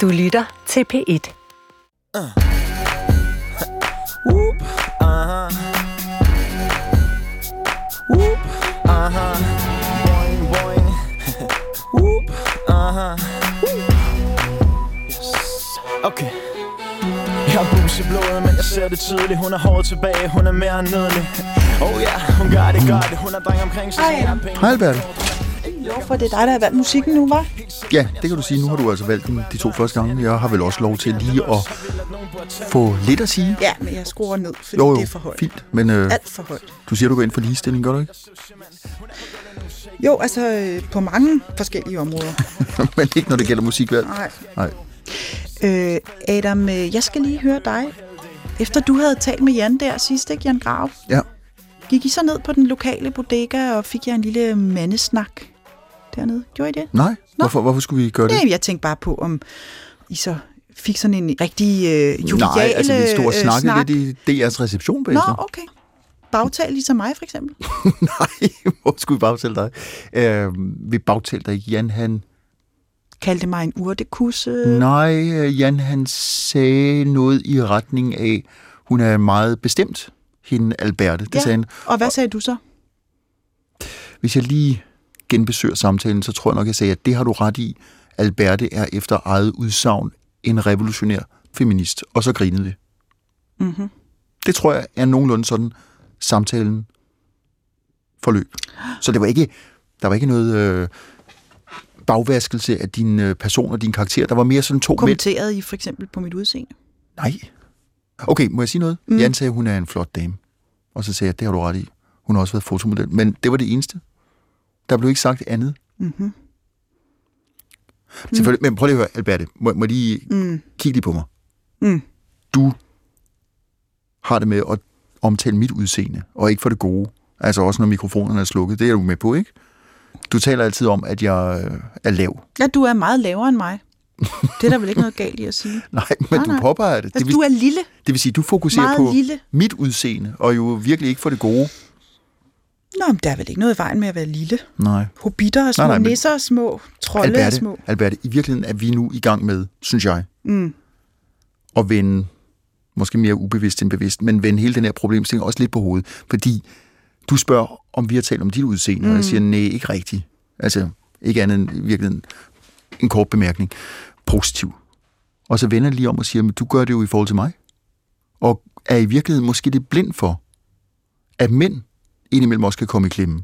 Du lytter til P1. Uh. Whoop, uh-huh. Whoop, uh-huh. Boing, boing. Whoop, uh-huh. Yes. Okay. Jeg har bus i blodet, men jeg ser det tydeligt Hun er hårdt tilbage, hun er mere end nydelig Oh ja, yeah, hun gør det godt Hun er dreng omkring sig Hej Albert lov for, det er dig, der har valgt musikken nu, var? Ja, det kan du sige. Nu har du altså valgt den de to første gange. Jeg har vel også lov til lige at få lidt at sige. Ja, men jeg skruer ned, fordi jo, jo, det er for højt. fint. Men, øh, Alt for højt. Du siger, du går ind for ligestilling, gør du ikke? Jo, altså øh, på mange forskellige områder. men ikke når det gælder musikvalg? Nej. Nej. Øh, Adam, øh, jeg skal lige høre dig. Efter du havde talt med Jan der sidst, ikke Jan Grav? Ja. Gik I så ned på den lokale bodega og fik jer en lille mandesnak? Dernede. Gjorde I det? Nej. Hvorfor, hvorfor skulle vi gøre det? Nej, jeg tænkte bare på, om I så fik sådan en rigtig øh, jovial Nej, altså vi stod og snakkede snak. lidt i DR's reception bagefter. Nå, okay. Bagtal ligesom mig, for eksempel? Nej, hvor skulle vi bagtale dig? Øh, vi bagtalte dig. Jan, han... Kaldte mig en urtekusse? Nej, Jan, han sagde noget i retning af, hun er meget bestemt, hende Alberte. Det ja. sagde han. Og hvad sagde du så? Hvis jeg lige genbesøger samtalen, så tror jeg nok, jeg sagde, at det har du ret i. Alberte er efter eget udsagn en revolutionær feminist. Og så grinede vi. Mm-hmm. Det tror jeg er nogenlunde sådan samtalen forløb. Så det var ikke, der var ikke noget øh, bagvaskelse af din øh, person og din karakter. Der var mere sådan to Kommenterede mænd. I for eksempel på mit udseende? Nej. Okay, må jeg sige noget? Mm. Jan sagde, at hun er en flot dame. Og så sagde jeg, det har du ret i. Hun har også været fotomodel. Men det var det eneste. Der blev ikke sagt andet. Mm-hmm. Selvfølgelig, men prøv lige at høre, Alberte. Må, må lige mm. kigge lige på mig. Mm. Du har det med at omtale mit udseende, og ikke for det gode. Altså også når mikrofonerne er slukket. Det er du med på, ikke? Du taler altid om, at jeg øh, er lav. Ja, du er meget lavere end mig. Det er der vel ikke noget galt i at sige. nej, men nej, du nej. påpeger det. Altså, det vil, du er lille. Det vil sige, du fokuserer meget på lille. mit udseende, og jo virkelig ikke for det gode. Nå, men der er vel ikke noget i vejen med at være lille. Nej. Hobitter og små nej, nej, nisser og små trolde Alberte, og små. Alberte, i virkeligheden er vi nu i gang med, synes jeg, mm. at vende, måske mere ubevidst end bevidst, men vende hele den her problemstilling også lidt på hovedet. Fordi du spørger, om vi har talt om dit udseende, mm. og jeg siger, nej, ikke rigtigt. Altså, ikke andet end i virkeligheden en kort bemærkning. Positiv. Og så vender jeg lige om og siger, men du gør det jo i forhold til mig. Og er i virkeligheden måske det blind for, at mænd indimellem også kan komme i klemme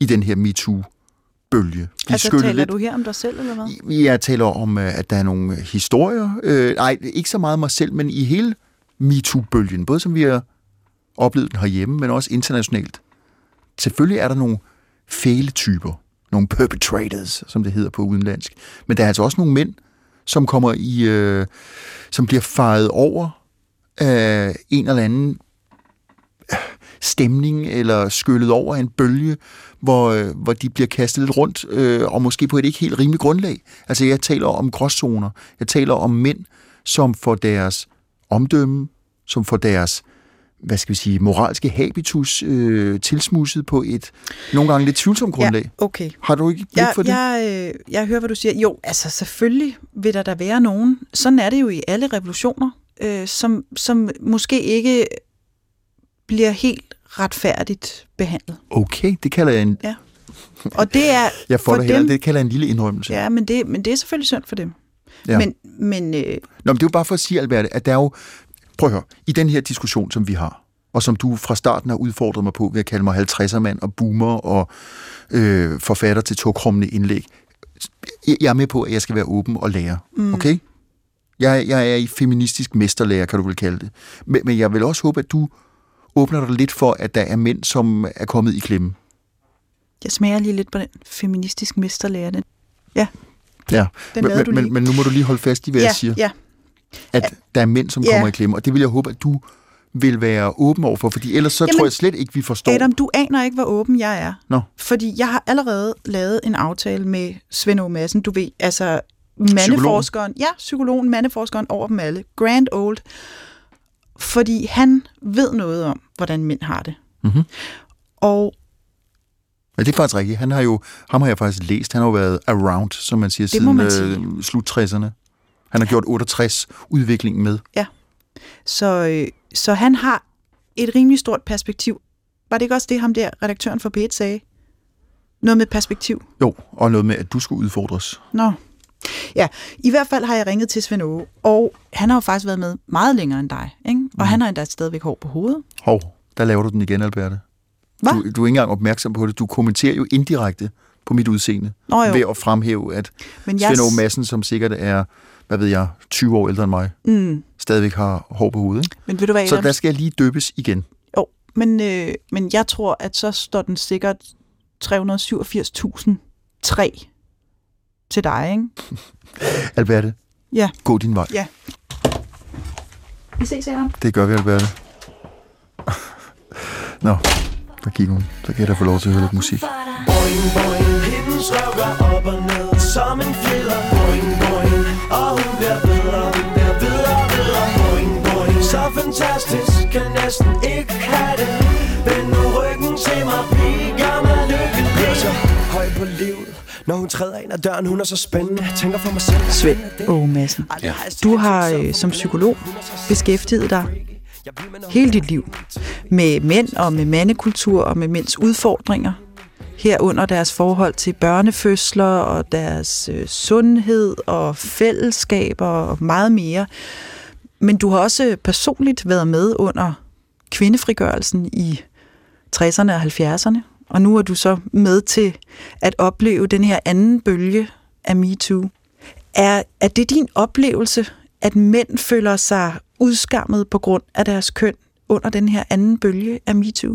i den her MeToo-bølge. De altså taler lidt. du her om dig selv, eller hvad? Jeg taler om, øh, at der er nogle historier. Øh, nej, ikke så meget mig selv, men i hele MeToo-bølgen, både som vi har oplevet den herhjemme, men også internationalt. Selvfølgelig er der nogle fæle typer, nogle perpetrators, som det hedder på udenlandsk. Men der er altså også nogle mænd, som kommer i, øh, som bliver faret over af en eller anden stemning eller skyllet over en bølge, hvor, øh, hvor de bliver kastet lidt rundt, øh, og måske på et ikke helt rimeligt grundlag. Altså jeg taler om gråzoner. Jeg taler om mænd, som får deres omdømme, som får deres hvad skal vi sige, moralske habitus øh, tilsmusset på et nogle gange lidt tvivlsomt grundlag. Ja, okay. Har du ikke blik for det? Jeg, øh, jeg hører, hvad du siger. Jo, altså selvfølgelig vil der da være nogen, sådan er det jo i alle revolutioner, øh, som, som måske ikke bliver helt retfærdigt behandlet. Okay, det kalder jeg en... Ja. Og det er jeg får for det, dem, det kalder jeg en lille indrømmelse. Ja, men det, men det er selvfølgelig synd for dem. Ja. Men, men, øh... Nå, men det er jo bare for at sige, Albert, at der er jo... Prøv at høre, i den her diskussion, som vi har, og som du fra starten har udfordret mig på ved at kalde mig 50'er mand og boomer og øh, forfatter til togkrummende indlæg. Jeg er med på, at jeg skal være åben og lære. Mm. Okay? Jeg, jeg er i feministisk mesterlærer, kan du vel kalde det. Men, men jeg vil også håbe, at du åbner dig lidt for, at der er mænd, som er kommet i klemme. Jeg smager lige lidt på den feministisk mesterlærer. Den. Ja, ja. Den men, men, men, men nu må du lige holde fast i, hvad ja, jeg siger. Ja. At der er mænd, som ja. kommer i klemme, og det vil jeg håbe, at du vil være åben over for, fordi ellers så Jamen, tror jeg slet ikke, vi forstår. Adam, du aner ikke, hvor åben jeg er. Nå. Fordi jeg har allerede lavet en aftale med Svend O. Madsen, du ved, altså mandeforskeren, ja, psykologen, mandeforskeren over dem alle, Grand Old, fordi han ved noget om, hvordan mænd har det. Mm-hmm. Og Ja, det er faktisk rigtigt. Han har jo, ham har jeg faktisk læst. Han har jo været around, som man siger, det siden øh, slut 60'erne. Han har gjort 68 udviklingen med. Ja. Så, øh, så han har et rimelig stort perspektiv. Var det ikke også det, ham der, redaktøren for P1 sagde? Noget med perspektiv? Jo, og noget med, at du skulle udfordres. Nå. Ja, i hvert fald har jeg ringet til Svend Åge, og han har jo faktisk været med meget længere end dig, ikke? Og mm. han har endda stadigvæk hår på hovedet. Hov, der laver du den igen, Alberte. Hvad? Du, du er ikke engang opmærksom på det. Du kommenterer jo indirekte på mit udseende. Nå, jo. Ved at fremhæve, at Men Svend Aage Madsen, som sikkert er, hvad ved jeg, 20 år ældre end mig, Mm. stadigvæk har hår på hovedet. Ikke? Men ved du hvad, Så der skal jeg lige døbes igen. Jo, men, øh, men jeg tror, at så står den sikkert 387.003 til dig, ikke? Alberte, Ja. gå din vej. Ja. Vi ses, Adam. Det gør vi, Alberte. Nå, der gik hun. Så kan jeg da få lov til at høre lidt musik. Boing, boing, hendes røv går op og ned som en fjeder Boing, boing, og hun bliver bedre, hun bliver bedre, bedre Boing, boing, så fantastisk, kan næsten ikke have det Vend nu ryggen til mig, pige, gør mig lykkelig Bliver så høj på livet, når hun træder ind ad døren, hun er så spændende Tænker for mig selv, Svend Åge Madsen. Ja. Du har øh, som psykolog beskæftiget dig hele dit liv med mænd og med mandekultur og med mænds udfordringer. Herunder deres forhold til børnefødsler og deres øh, sundhed og fællesskaber og meget mere. Men du har også personligt været med under kvindefrigørelsen i 60'erne og 70'erne. Og nu er du så med til at opleve den her anden bølge af MeToo. Er, er det din oplevelse, at mænd føler sig udskammet på grund af deres køn under den her anden bølge af MeToo?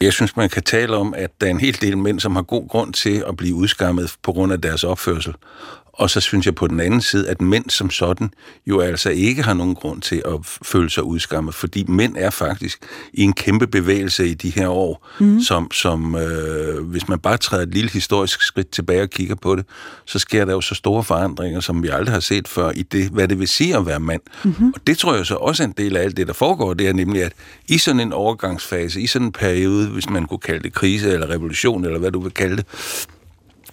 Jeg synes, man kan tale om, at der er en hel del mænd, som har god grund til at blive udskammet på grund af deres opførsel. Og så synes jeg på den anden side, at mænd som sådan jo altså ikke har nogen grund til at føle sig udskammet, fordi mænd er faktisk i en kæmpe bevægelse i de her år, mm. som, som øh, hvis man bare træder et lille historisk skridt tilbage og kigger på det, så sker der jo så store forandringer, som vi aldrig har set før i det, hvad det vil sige at være mand. Mm-hmm. Og det tror jeg så også er en del af alt det, der foregår, det er nemlig, at i sådan en overgangsfase, i sådan en periode, hvis man kunne kalde det krise eller revolution, eller hvad du vil kalde det,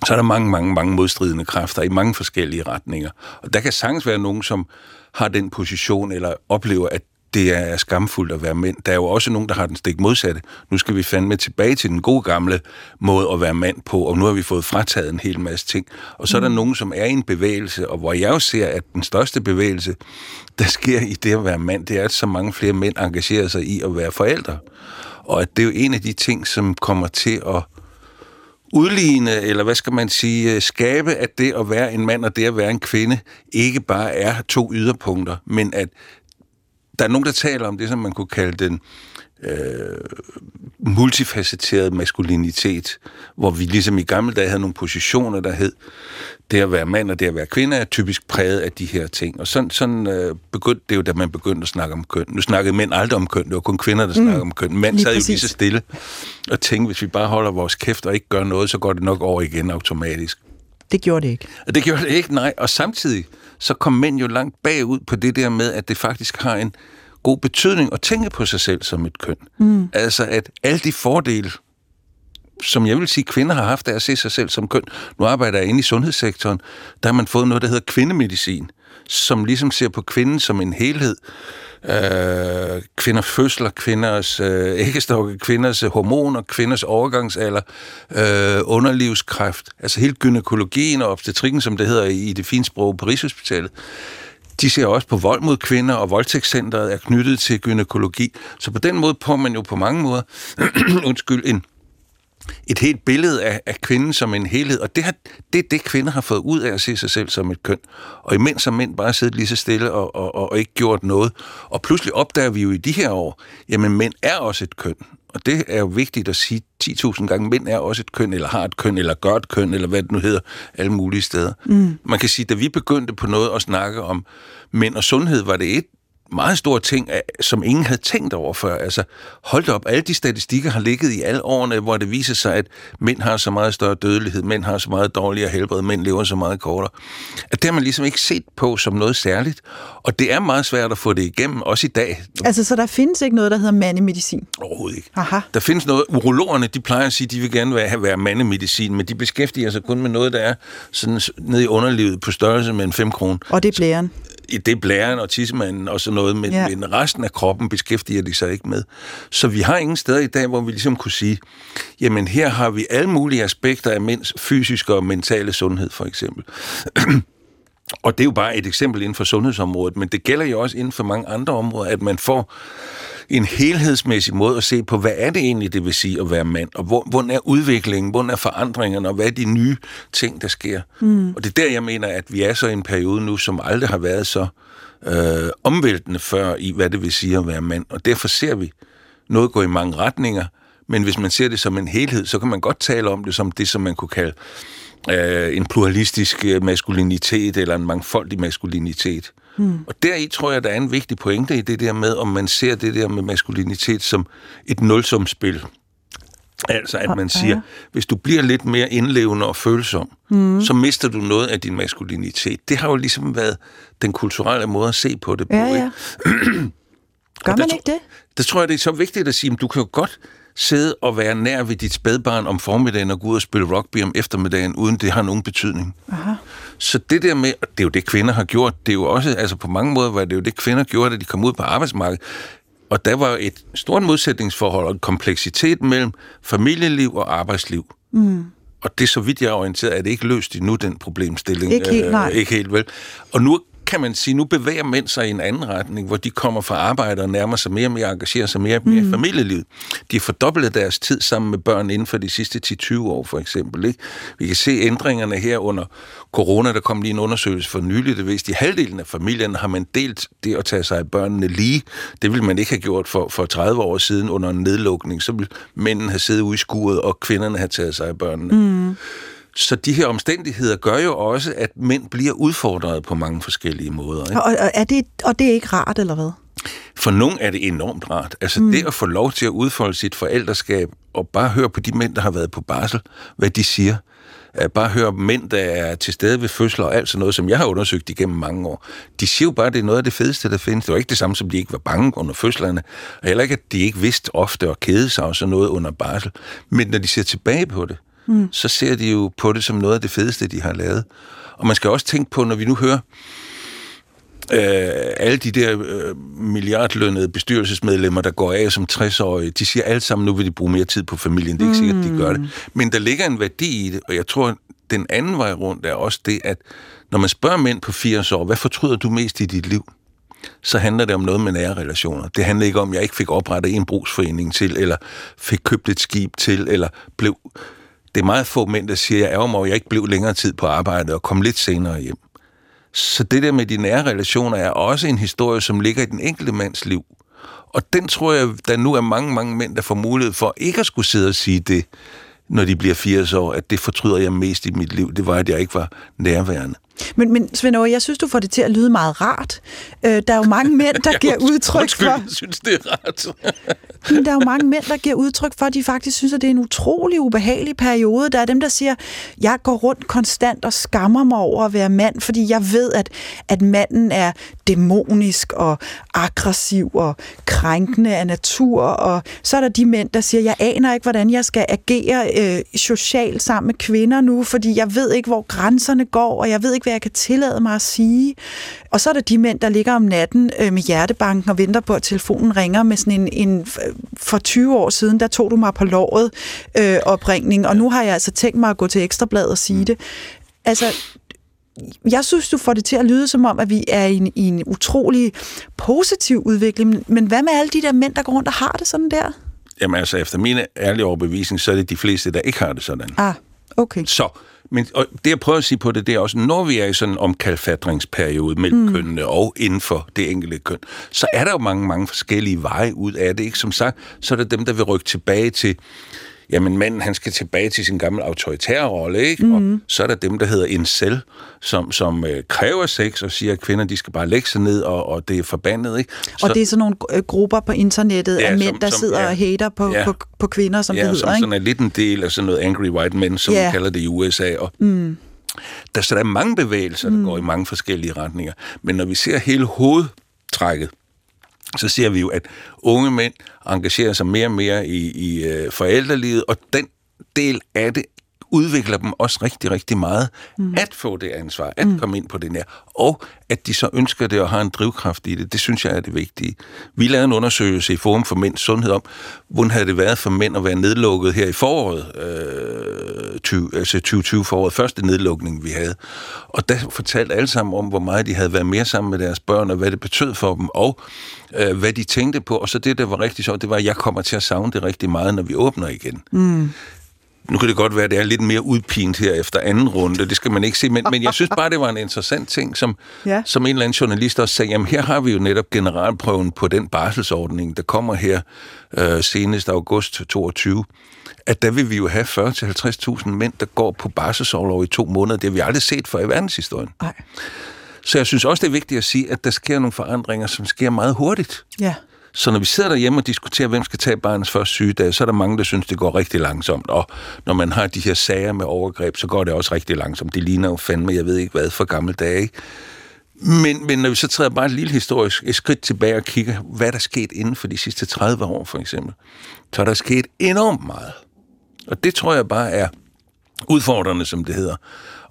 så er der mange, mange, mange modstridende kræfter i mange forskellige retninger. Og der kan sagtens være nogen, som har den position, eller oplever, at det er skamfuldt at være mænd. Der er jo også nogen, der har den stik modsatte. Nu skal vi fandme tilbage til den gode gamle måde at være mand på, og nu har vi fået frataget en hel masse ting. Og så er der nogen, som er i en bevægelse, og hvor jeg jo ser, at den største bevægelse, der sker i det at være mand, det er, at så mange flere mænd engagerer sig i at være forældre. Og at det er jo en af de ting, som kommer til at udligne, eller hvad skal man sige, øh, skabe, at det at være en mand og det at være en kvinde ikke bare er to yderpunkter, men at der er nogen, der taler om det, som man kunne kalde den øh, multifacetterede maskulinitet, hvor vi ligesom i gamle dage havde nogle positioner, der hed, det at være mand og det at være kvinde er typisk præget af de her ting. Og sådan, sådan øh, begyndte det jo, da man begyndte at snakke om køn. Nu snakkede mænd aldrig om køn, det var kun kvinder, der snakkede mm, om køn. Mænd sad jo lige så stille og tænkte, hvis vi bare holder vores kæft og ikke gør noget, så går det nok over igen automatisk. Det gjorde det ikke. Og det gjorde det ikke, nej. Og samtidig så kom mænd jo langt bagud på det der med, at det faktisk har en god betydning at tænke på sig selv som et køn. Mm. Altså at alle de fordele, som jeg vil sige, kvinder har haft af at se sig selv som køn. Nu arbejder jeg inde i sundhedssektoren. Der har man fået noget, der hedder kvindemedicin, som ligesom ser på kvinden som en helhed. Øh, kvinders fødsler, kvinders øh, æggestokke, kvinders øh, hormoner, kvinders overgangsalder, øh, underlivskræft, altså hele gynekologien og obstetrikken, som det hedder i det fine sprog på Rigshospitalet. De ser også på vold mod kvinder, og voldtægtscenteret er knyttet til gynækologi. Så på den måde får man jo på mange måder undskyld, en, et helt billede af, af kvinden som en helhed, og det, har, det er det, kvinder har fået ud af at se sig selv som et køn. Og imens har mænd bare siddet lige så stille og, og, og, og ikke gjort noget. Og pludselig opdager vi jo i de her år, jamen mænd er også et køn. Og det er jo vigtigt at sige 10.000 gange, mænd er også et køn, eller har et køn, eller gør et køn, eller hvad det nu hedder, alle mulige steder. Mm. Man kan sige, da vi begyndte på noget at snakke om mænd og sundhed, var det et meget stor ting, som ingen havde tænkt over før. Altså, hold op, alle de statistikker har ligget i alle årene, hvor det viser sig, at mænd har så meget større dødelighed, mænd har så meget dårligere helbred, mænd lever så meget kortere. At det har man ligesom ikke set på som noget særligt. Og det er meget svært at få det igennem, også i dag. Altså, så der findes ikke noget, der hedder mandemedicin? Overhovedet ikke. Aha. Der findes noget, urologerne, de plejer at sige, at de vil gerne være, være mandemedicin, men de beskæftiger sig kun med noget, der er sådan nede i underlivet på størrelse med en 5 kroner. Og det er blæren i det blæren og tissemanden og sådan noget, men, ja. men resten af kroppen beskæftiger de sig ikke med. Så vi har ingen steder i dag, hvor vi ligesom kunne sige, jamen her har vi alle mulige aspekter af mænds fysiske og mentale sundhed, for eksempel. og det er jo bare et eksempel inden for sundhedsområdet, men det gælder jo også inden for mange andre områder, at man får en helhedsmæssig måde at se på, hvad er det egentlig, det vil sige at være mand, og hvor, hvor er udviklingen, hvor er forandringerne, og hvad er de nye ting, der sker. Mm. Og det er der, jeg mener, at vi er så i en periode nu, som aldrig har været så øh, omvæltende før i, hvad det vil sige at være mand. Og derfor ser vi noget gå i mange retninger, men hvis man ser det som en helhed, så kan man godt tale om det som det, som man kunne kalde øh, en pluralistisk øh, maskulinitet, eller en mangfoldig maskulinitet. Mm. Og deri tror jeg, der er en vigtig pointe i det der med, om man ser det der med maskulinitet som et nulsumspil. Altså, at man siger, hvis du bliver lidt mere indlevende og følsom, mm. så mister du noget af din maskulinitet. Det har jo ligesom været den kulturelle måde at se på det på. Ja, ja. Gør man ikke det? Det tror jeg, det er så vigtigt at sige, at du kan jo godt sidde og være nær ved dit spædbarn om formiddagen og gå ud og spille rugby om eftermiddagen, uden det har nogen betydning. Aha. Så det der med, det er jo det, kvinder har gjort, det er jo også, altså på mange måder var det jo det, kvinder gjorde, da de kom ud på arbejdsmarkedet. Og der var et stort modsætningsforhold og kompleksitet mellem familieliv og arbejdsliv. Mm. Og det, så vidt jeg er orienteret, er det ikke løst endnu, den problemstilling. Ikke helt, nej. Øh, ikke helt vel. Og nu kan man sige, nu bevæger mænd sig i en anden retning, hvor de kommer fra arbejde og nærmer sig mere og mere, engagerer sig mere og mere mm. i familielivet. De har fordoblet deres tid sammen med børn inden for de sidste 10-20 år, for eksempel. Ikke? Vi kan se ændringerne her under corona, der kom lige en undersøgelse for nylig, det viste, i halvdelen af familien har man delt det at tage sig af børnene lige. Det ville man ikke have gjort for, for 30 år siden under en nedlukning. Så ville mændene have siddet ude i skuret, og kvinderne have taget sig af børnene. Mm. Så de her omstændigheder gør jo også, at mænd bliver udfordret på mange forskellige måder. Ikke? Og, er det, og det er ikke rart, eller hvad? For nogen er det enormt rart. Altså mm. det at få lov til at udfolde sit forældreskab, og bare høre på de mænd, der har været på barsel, hvad de siger. Bare høre mænd, der er til stede ved fødsler og alt sådan noget, som jeg har undersøgt igennem mange år. De siger jo bare, at det er noget af det fedeste, der findes. Det var ikke det samme, som de ikke var bange under fødslerne. Og heller ikke, at de ikke vidste ofte at kede sig og sådan noget under barsel. Men når de ser tilbage på det, mm. så ser de jo på det som noget af det fedeste, de har lavet. Og man skal også tænke på, når vi nu hører øh, alle de der øh, milliardlønnede bestyrelsesmedlemmer, der går af som 60-årige, de siger alle sammen, nu vil de bruge mere tid på familien. Det er ikke sikkert, at de gør det. Mm. Men der ligger en værdi i det, og jeg tror, den anden vej rundt er også det, at når man spørger mænd på 80 år, hvad fortryder du mest i dit liv? så handler det om noget med nære relationer. Det handler ikke om, at jeg ikke fik oprettet en brugsforening til, eller fik købt et skib til, eller blev det er meget få mænd, der siger, jeg ærger mig, at jeg ikke blev længere tid på arbejde og kom lidt senere hjem. Så det der med de nære relationer er også en historie, som ligger i den enkelte mands liv. Og den tror jeg, der nu er mange, mange mænd, der får mulighed for ikke at skulle sidde og sige det, når de bliver 80 år, at det fortryder jeg mest i mit liv. Det var, at jeg ikke var nærværende. Men, men Svend Aage, jeg synes, du får det til at lyde meget rart. Øh, der er jo mange mænd, der giver udtryk undskyld, for... jeg synes, det er rart. men der er jo mange mænd, der giver udtryk for, at de faktisk synes, at det er en utrolig ubehagelig periode. Der er dem, der siger, jeg går rundt konstant og skammer mig over at være mand, fordi jeg ved, at, at manden er dæmonisk og aggressiv og krænkende af natur. Og så er der de mænd, der siger, jeg aner ikke, hvordan jeg skal agere øh, socialt sammen med kvinder nu, fordi jeg ved ikke, hvor grænserne går, og jeg ved ikke, hvad jeg kan tillade mig at sige. Og så er der de mænd, der ligger om natten øh, med hjertebanken og venter på, at telefonen ringer med sådan en, en for 20 år siden, der tog du mig på låret øh, opringning, og nu har jeg altså tænkt mig at gå til Ekstrabladet og sige det. Altså, jeg synes, du får det til at lyde som om, at vi er i en, i en utrolig positiv udvikling. Men hvad med alle de der mænd, der går rundt og har det sådan der? Jamen altså, efter min ærlige overbevisning, så er det de fleste, der ikke har det sådan. Ah, okay. Så, men og det jeg prøver at sige på det, det er også, når vi er i sådan en omkalfatringsperiode mellem mm. kønnene og inden for det enkelte køn, så er der jo mange, mange forskellige veje ud af det. Ikke? Som sagt, så er der dem, der vil rykke tilbage til jamen manden han skal tilbage til sin gamle autoritære rolle, ikke? Mm. Og så er der dem, der hedder incel, som, som øh, kræver sex og siger, at kvinder de skal bare lægge sig ned, og, og det er forbandet, ikke? Så, og det er sådan nogle øh, grupper på internettet ja, af mænd, som, der som, sidder ja, og hater på, ja, på, på kvinder, som ja, det hedder, som ikke? sådan er lidt en del af sådan noget angry white men, som ja. man kalder det i USA, og mm. der, så der er mange bevægelser, der mm. går i mange forskellige retninger. Men når vi ser hele hovedtrækket, så ser vi jo, at unge mænd engagerer sig mere og mere i, i øh, forældrelivet, og den del af det udvikler dem også rigtig, rigtig meget mm. at få det ansvar, at mm. komme ind på det her, og at de så ønsker det og har en drivkraft i det. Det synes jeg er det vigtige. Vi lavede en undersøgelse i Forum for Mænds Sundhed om, hvordan havde det været for mænd at være nedlukket her i foråret, øh, 20, altså 2020 foråret, første nedlukning vi havde. Og der fortalte alle sammen om, hvor meget de havde været mere sammen med deres børn, og hvad det betød for dem, og øh, hvad de tænkte på. Og så det, der var rigtig sjovt, det var, at jeg kommer til at savne det rigtig meget, når vi åbner igen. Mm nu kan det godt være, at det er lidt mere udpint her efter anden runde, det skal man ikke se, men, men jeg synes bare, det var en interessant ting, som, ja. som en eller anden journalist også sagde, jamen her har vi jo netop generalprøven på den barselsordning, der kommer her øh, senest august 22, at der vil vi jo have 40-50.000 mænd, der går på barselsårlov i to måneder. Det har vi aldrig set før i verdenshistorien. Nej. Så jeg synes også, det er vigtigt at sige, at der sker nogle forandringer, som sker meget hurtigt. Ja. Så når vi sidder derhjemme og diskuterer, hvem skal tage barnets første sygedag, så er der mange, der synes, det går rigtig langsomt. Og når man har de her sager med overgreb, så går det også rigtig langsomt. Det ligner jo fandme, jeg ved ikke hvad, for gamle dage. Ikke? Men, men når vi så træder bare et lille historisk et skridt tilbage og kigger, hvad der er sket inden for de sidste 30 år, for eksempel, så er der sket enormt meget. Og det tror jeg bare er udfordrende, som det hedder.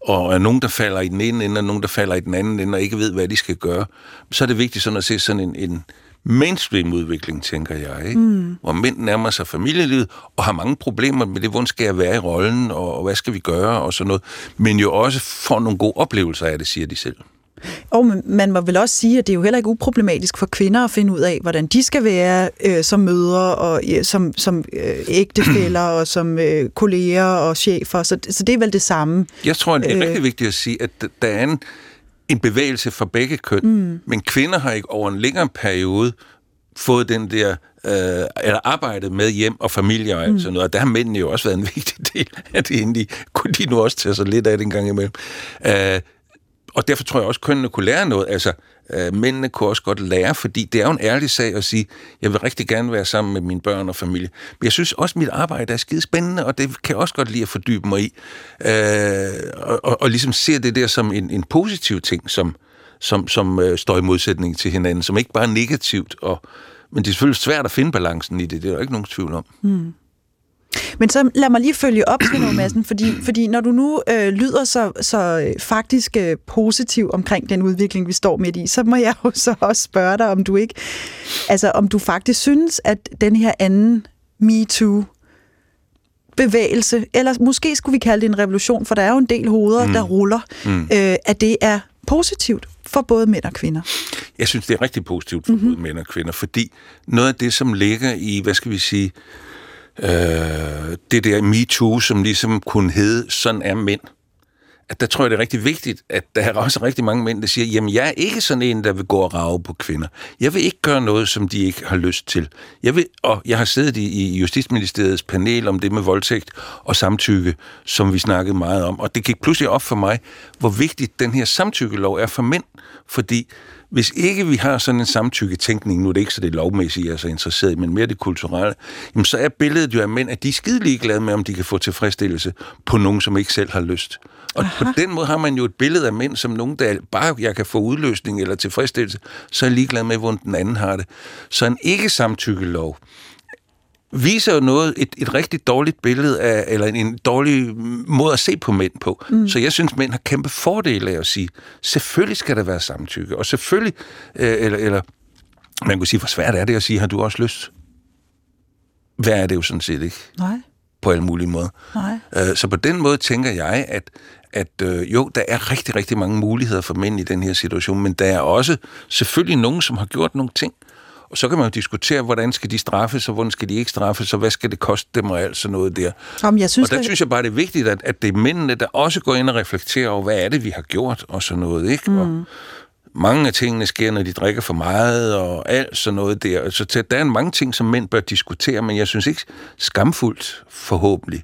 Og er nogen, der falder i den ene ende, og nogen, der falder i den anden ende, og ikke ved, hvad de skal gøre, så er det vigtigt sådan at se sådan en, en, mainstream-udvikling, tænker jeg, ikke? Mm. hvor mænd nærmer sig familielivet og har mange problemer med det, hvordan skal jeg være i rollen, og, og hvad skal vi gøre, og sådan noget. Men jo også får nogle gode oplevelser af det, siger de selv. Og man må vel også sige, at det er jo heller ikke uproblematisk for kvinder at finde ud af, hvordan de skal være øh, som mødre og øh, som, som øh, ægtefæller og som øh, kolleger og chefer. Så, så det er vel det samme. Jeg tror, det er øh, rigtig vigtigt at sige, at der er en en bevægelse for begge køn, mm. men kvinder har ikke over en længere periode fået den der, øh, eller arbejdet med hjem og familie og mm. sådan noget, og der har mændene jo også været en vigtig del af det egentlig. Kunne de nu også tage sig lidt af det en gang imellem. Øh, og derfor tror jeg også, at kønnene kunne lære noget. Altså, øh, mændene kunne også godt lære, fordi det er jo en ærlig sag at sige, jeg vil rigtig gerne være sammen med mine børn og familie. Men jeg synes også, at mit arbejde er skide spændende, og det kan jeg også godt lide at fordybe mig i. Øh, og, og, og ligesom se det der som en, en positiv ting, som, som, som øh, står i modsætning til hinanden, som ikke bare er negativt. Og, men det er selvfølgelig svært at finde balancen i det, det er der ikke nogen tvivl om. Mm. Men så lad mig lige følge op, Svend Madsen, fordi, fordi når du nu øh, lyder så, så øh, faktisk øh, positiv omkring den udvikling, vi står midt i, så må jeg jo så også spørge dig, om du ikke, altså om du faktisk synes, at den her anden MeToo bevægelse, eller måske skulle vi kalde det en revolution, for der er jo en del hoveder, mm. der ruller, mm. øh, at det er positivt for både mænd og kvinder? Jeg synes, det er rigtig positivt for mm-hmm. både mænd og kvinder, fordi noget af det, som ligger i, hvad skal vi sige, øh, øh, det der MeToo, som ligesom kunne hedde, sådan er mænd. At der tror jeg, det er rigtig vigtigt, at der er også rigtig mange mænd, der siger, jamen jeg er ikke sådan en, der vil gå og rave på kvinder. Jeg vil ikke gøre noget, som de ikke har lyst til. Jeg vil, og jeg har siddet i, i Justitsministeriets panel om det med voldtægt og samtykke, som vi snakkede meget om. Og det gik pludselig op for mig, hvor vigtigt den her samtykkelov er for mænd. Fordi hvis ikke vi har sådan en samtykketænkning, nu er det ikke så det lovmæssige, jeg er så interesseret i, men mere det kulturelle, jamen så er billedet jo af mænd, at de er skide ligeglade med, om de kan få tilfredsstillelse på nogen, som ikke selv har lyst. Og Aha. på den måde har man jo et billede af mænd som nogen, der bare jeg kan få udløsning eller tilfredsstillelse, så er ligeglad med, hvordan den anden har det. Så en ikke-samtykkelov, viser jo noget, et, et rigtig dårligt billede af, eller en, en dårlig måde at se på mænd på. Mm. Så jeg synes, mænd har kæmpe fordele af at sige, selvfølgelig skal der være samtykke, og selvfølgelig, øh, eller, eller man kunne sige, hvor svært er det at sige, har du også lyst? Hvad er det jo sådan set ikke? Nej. På alle mulige måder. Nej. Øh, så på den måde tænker jeg, at, at øh, jo, der er rigtig, rigtig mange muligheder for mænd i den her situation, men der er også selvfølgelig nogen, som har gjort nogle ting, og så kan man jo diskutere, hvordan skal de straffes, og hvordan skal de ikke straffes, og hvad skal det koste dem, og alt sådan noget der. Jamen, jeg synes, og der det... synes jeg bare, det er vigtigt, at, at det er mændene, der også går ind og reflekterer over, hvad er det, vi har gjort, og sådan noget, ikke? Mm. Og mange af tingene sker, når de drikker for meget, og alt sådan noget der. Så der er mange ting, som mænd bør diskutere, men jeg synes ikke skamfuldt, forhåbentlig.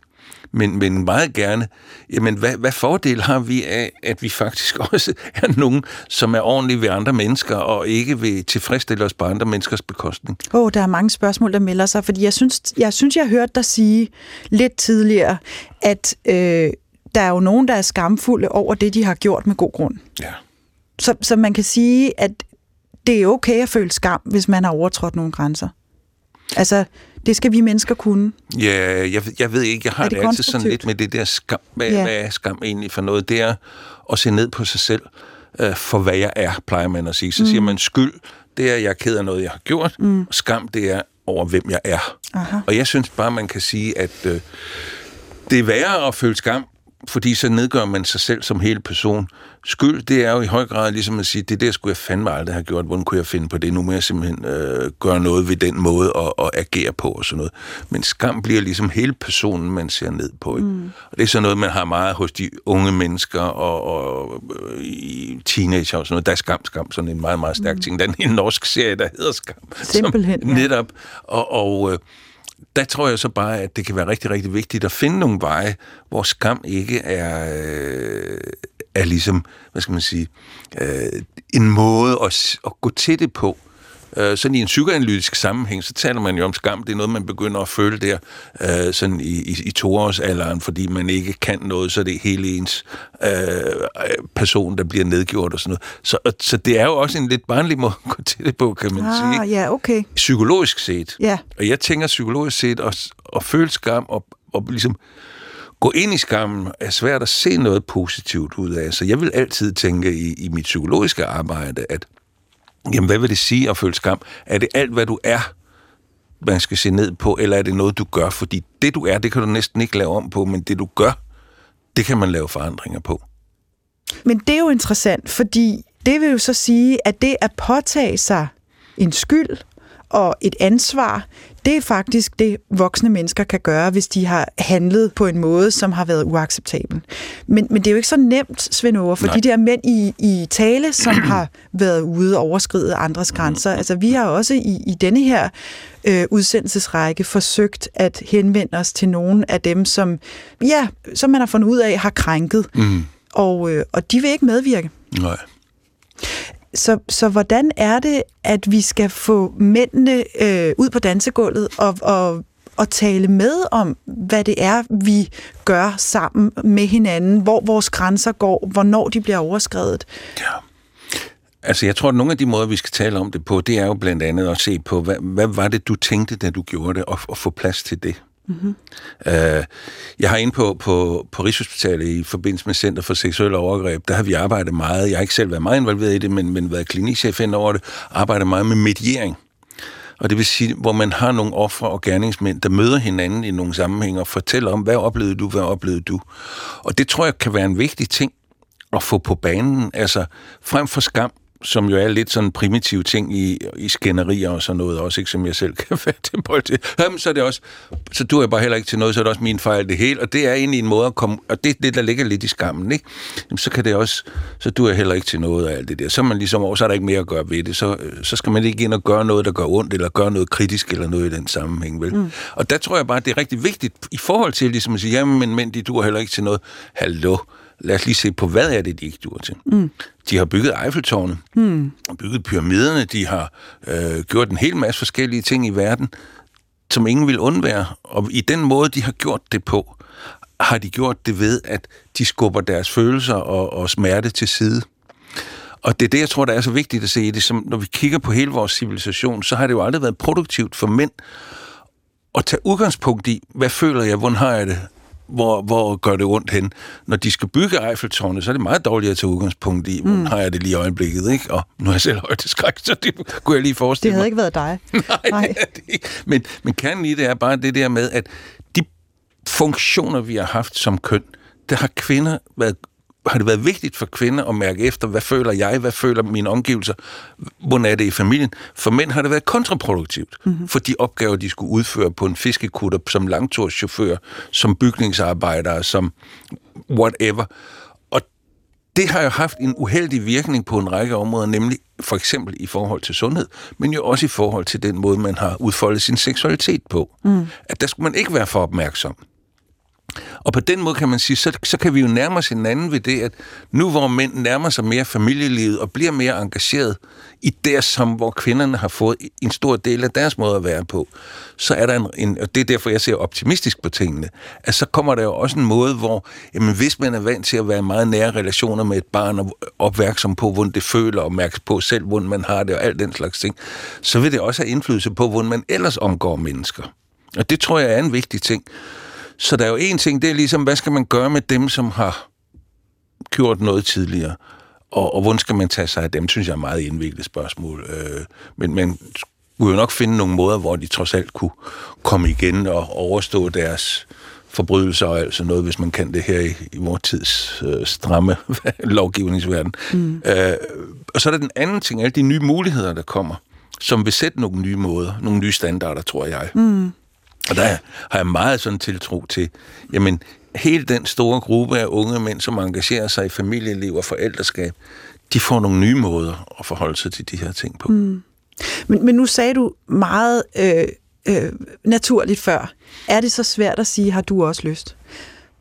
Men, men meget gerne, jamen hvad, hvad fordel har vi af, at vi faktisk også er nogen, som er ordentlige ved andre mennesker, og ikke vil tilfredsstille os på andre menneskers bekostning? Åh, oh, der er mange spørgsmål, der melder sig, fordi jeg synes, jeg, synes, jeg hørte dig sige lidt tidligere, at øh, der er jo nogen, der er skamfulde over det, de har gjort med god grund. Ja. Så, så man kan sige, at det er okay at føle skam, hvis man har overtrådt nogle grænser. Altså, det skal vi mennesker kunne. Ja, jeg, jeg ved ikke, jeg har det, det altid sådan lidt med det der skam. Hvad, ja. hvad er skam egentlig for noget? Det er at se ned på sig selv øh, for, hvad jeg er, plejer man at sige. Så mm. siger man skyld, det er, at jeg er ked af noget, jeg har gjort. Mm. Skam, det er over, hvem jeg er. Aha. Og jeg synes bare, man kan sige, at øh, det er værre at føle skam, fordi så nedgør man sig selv som hele person. Skyld, det er jo i høj grad ligesom at sige, det der skulle jeg fandme aldrig have gjort, hvordan kunne jeg finde på det? Nu må jeg simpelthen øh, gøre noget ved den måde at, at agere på og sådan noget. Men skam bliver ligesom hele personen, man ser ned på. Ikke? Mm. Og det er sådan noget, man har meget hos de unge mennesker og, og øh, i teenager og sådan noget. Der er skam, skam, sådan en meget, meget stærk mm. ting. Der er en norsk serie, der hedder Skam. Simpelthen, som, ja. Netop. Og, og øh, der tror jeg så bare, at det kan være rigtig, rigtig vigtigt at finde nogle veje, hvor skam ikke er, øh, er ligesom, hvad skal man sige, øh, en måde at, at gå til det på, Øh, sådan i en psykoanalytisk sammenhæng, så taler man jo om skam. Det er noget, man begynder at føle der øh, sådan i, i, i toårsalderen, fordi man ikke kan noget, så det er hele ens øh, person, der bliver nedgjort og sådan noget. Så, så det er jo også en lidt barnlig måde at gå til det på, kan man ah, sige. Ja, okay. Psykologisk set. Ja. Og jeg tænker psykologisk set at, at føle skam og, og ligesom gå ind i skammen er svært at se noget positivt ud af. Så jeg vil altid tænke i, i mit psykologiske arbejde, at Jamen, hvad vil det sige at føle skam? Er det alt, hvad du er, man skal se ned på, eller er det noget, du gør? Fordi det, du er, det kan du næsten ikke lave om på, men det, du gør, det kan man lave forandringer på. Men det er jo interessant, fordi det vil jo så sige, at det at påtage sig en skyld og et ansvar, det er faktisk det, voksne mennesker kan gøre, hvis de har handlet på en måde, som har været uacceptabel. Men, men det er jo ikke så nemt, Svend Aure, for Nej. de der mænd i, i tale, som har været ude og overskride andres grænser. Altså, vi har også i, i denne her øh, udsendelsesrække forsøgt at henvende os til nogle af dem, som, ja, som man har fundet ud af, har krænket. Mm. Og, øh, og de vil ikke medvirke. Nej. Så, så hvordan er det, at vi skal få mændene øh, ud på dansegulvet og, og, og tale med om, hvad det er, vi gør sammen med hinanden, hvor vores grænser går, hvornår de bliver overskrevet? Ja. Altså, jeg tror, at nogle af de måder, vi skal tale om det på, det er jo blandt andet at se på, hvad, hvad var det, du tænkte, da du gjorde det, og, og få plads til det. Mm-hmm. Uh, jeg har inde på, på, på Rigshospitalet i forbindelse med Center for Seksuelle Overgreb, der har vi arbejdet meget, jeg har ikke selv været meget involveret i det, men, men været klinikchef ind over det, arbejdet meget med mediering. Og det vil sige, hvor man har nogle ofre og gerningsmænd, der møder hinanden i nogle sammenhænge og fortæller om, hvad oplevede du, hvad oplevede du. Og det tror jeg kan være en vigtig ting at få på banen. Altså, frem for skam, som jo er lidt sådan en primitiv ting i, i skænderier og sådan noget også, ikke, som jeg selv kan til bold til. Jamen, så er det også, så du er bare heller ikke til noget, så er det også min fejl det hele, og det er egentlig en måde at komme, og det er det, der ligger lidt i skammen, ikke? Jamen, så kan det også, så du er heller ikke til noget af alt det der. Så er man ligesom over, så er der ikke mere at gøre ved det, så, så skal man ikke ind og gøre noget, der gør ondt, eller gøre noget kritisk, eller noget i den sammenhæng, vel? Mm. Og der tror jeg bare, det er rigtig vigtigt, i forhold til ligesom at sige, jamen, men, men de duer heller ikke til noget. Hallo, lad os lige se på, hvad er det, de ikke dur til. Mm. De har bygget Eiffeltårnet, mm. bygget pyramiderne, de har øh, gjort en hel masse forskellige ting i verden, som ingen vil undvære. Og i den måde, de har gjort det på, har de gjort det ved, at de skubber deres følelser og, og smerte til side. Og det er det, jeg tror, der er så vigtigt at se i det. Som, når vi kigger på hele vores civilisation, så har det jo aldrig været produktivt for mænd at tage udgangspunkt i, hvad føler jeg, hvordan har jeg det, hvor, hvor gør det ondt hen. Når de skal bygge Eiffeltårnet, så er det meget dårligt at tage udgangspunkt i, mm. har jeg det lige i øjeblikket, ikke? Og nu er jeg selv skræk, så det kunne jeg lige forestille Det havde mig. ikke været dig. Nej, Nej. Det det ikke. Men, men kernen i det er bare det der med, at de funktioner, vi har haft som køn, der har kvinder været har det været vigtigt for kvinder at mærke efter, hvad føler jeg, hvad føler mine omgivelser, hvordan er det i familien. For mænd har det været kontraproduktivt, mm-hmm. for de opgaver, de skulle udføre på en fiskekutter, som langturschauffør, som bygningsarbejdere, som whatever. Og det har jo haft en uheldig virkning på en række områder, nemlig for eksempel i forhold til sundhed, men jo også i forhold til den måde, man har udfoldet sin seksualitet på. Mm. At der skulle man ikke være for opmærksom. Og på den måde kan man sige, så, så kan vi jo nærme os hinanden ved det, at nu hvor mænd nærmer sig mere familielivet og bliver mere engageret i det, som hvor kvinderne har fået en stor del af deres måde at være på, så er der en, en og det er derfor, jeg ser optimistisk på tingene, at så kommer der jo også en måde, hvor jamen, hvis man er vant til at være meget nære relationer med et barn og opmærksom på, hvordan det føler, og mærke på selv, hvordan man har det og alt den slags ting, så vil det også have indflydelse på, hvordan man ellers omgår mennesker. Og det tror jeg er en vigtig ting. Så der er jo en ting, det er ligesom, hvad skal man gøre med dem, som har gjort noget tidligere? Og, og hvordan skal man tage sig af dem, synes jeg er meget indviklet spørgsmål. Øh, men man skulle jo nok finde nogle måder, hvor de trods alt kunne komme igen og overstå deres forbrydelser og altså noget, hvis man kan det her i, i vores tids øh, stramme lovgivningsverden. Mm. Øh, og så er der den anden ting, alle de nye muligheder, der kommer, som vil sætte nogle nye måder, nogle nye standarder, tror jeg. Mm. Og der har jeg meget sådan tiltro til, jamen, hele den store gruppe af unge mænd, som engagerer sig i familieliv og forældreskab, de får nogle nye måder at forholde sig til de her ting på. Mm. Men, men nu sagde du meget øh, øh, naturligt før, er det så svært at sige, har du også lyst?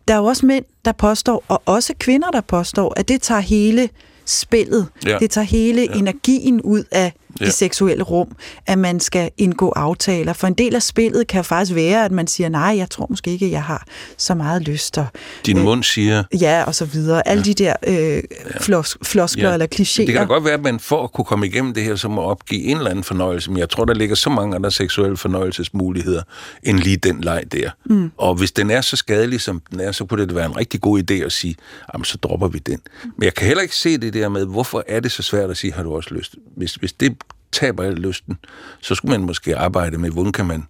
Der er jo også mænd, der påstår, og også kvinder, der påstår, at det tager hele spillet, ja. det tager hele ja. energien ud af ja. det seksuelle rum, at man skal indgå aftaler. For en del af spillet kan faktisk være, at man siger, nej, jeg tror måske ikke, jeg har så meget lyst. Og, Din øh, mund siger... Ja, og så videre. Alle ja. de der øh, flos, floskler ja. eller klichéer. Det kan godt være, at man for at kunne komme igennem det her, så må opgive en eller anden fornøjelse. Men jeg tror, der ligger så mange andre seksuelle fornøjelsesmuligheder, end lige den leg der. Mm. Og hvis den er så skadelig, som den er, så kunne det være en rigtig god idé at sige, jamen så dropper vi den. Men jeg kan heller ikke se det der med, hvorfor er det så svært at sige, har du også lyst? Hvis, hvis det taber al lysten, så skulle man måske arbejde med, hvordan kan man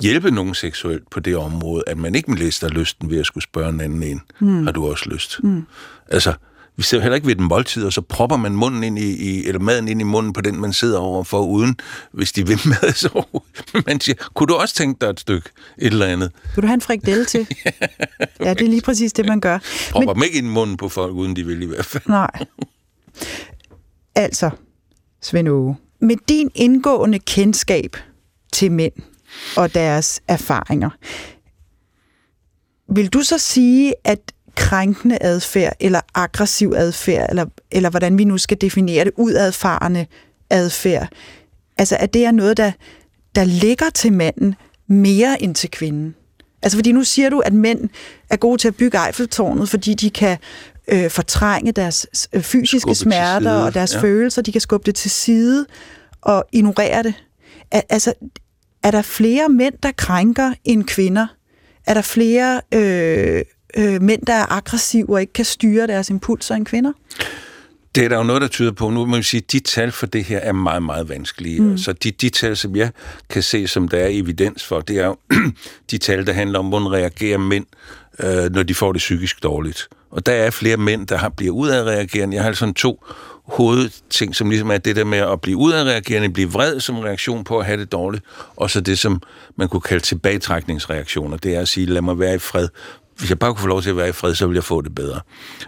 hjælpe nogen seksuelt på det område, at man ikke mister lysten ved at skulle spørge en anden en, mm. har du også lyst? Mm. Altså, vi ser heller ikke ved den måltid, og så propper man munden ind i, i, eller maden ind i munden på den, man sidder overfor, uden, hvis de vil med, så man siger, kunne du også tænke dig et stykke, et eller andet? Vil du have en frikdelle til? ja, det er lige præcis det, man gør. Propper Men... dem ikke ind i munden på folk, uden de vil i hvert fald. Nej. Altså, Svend Åge, med din indgående kendskab til mænd og deres erfaringer, vil du så sige, at krænkende adfærd, eller aggressiv adfærd, eller, eller hvordan vi nu skal definere det, udadfarende adfærd, altså at det er noget, der, der ligger til manden mere end til kvinden? Altså fordi nu siger du, at mænd er gode til at bygge Eiffeltårnet, fordi de kan øh, fortrænge deres øh, fysiske skubbe smerter og deres ja. følelser. De kan skubbe det til side og ignorere det. Al- altså, er der flere mænd, der krænker end kvinder? Er der flere øh, øh, mænd, der er aggressive og ikke kan styre deres impulser end kvinder? Det er der jo noget, der tyder på. Nu må vi sige, at de tal for det her er meget, meget vanskelige. Mm. Så de, de tal, som jeg kan se, som der er evidens for, det er jo de tal, der handler om, hvordan reagerer mænd, øh, når de får det psykisk dårligt. Og der er flere mænd, der har, bliver udadreagerende. Jeg har altså sådan to hovedting, som ligesom er det der med at blive udadreagerende, blive vred som reaktion på at have det dårligt, og så det, som man kunne kalde tilbagetrækningsreaktioner. Det er at sige, lad mig være i fred. Hvis jeg bare kunne få lov til at være i fred, så vil jeg få det bedre.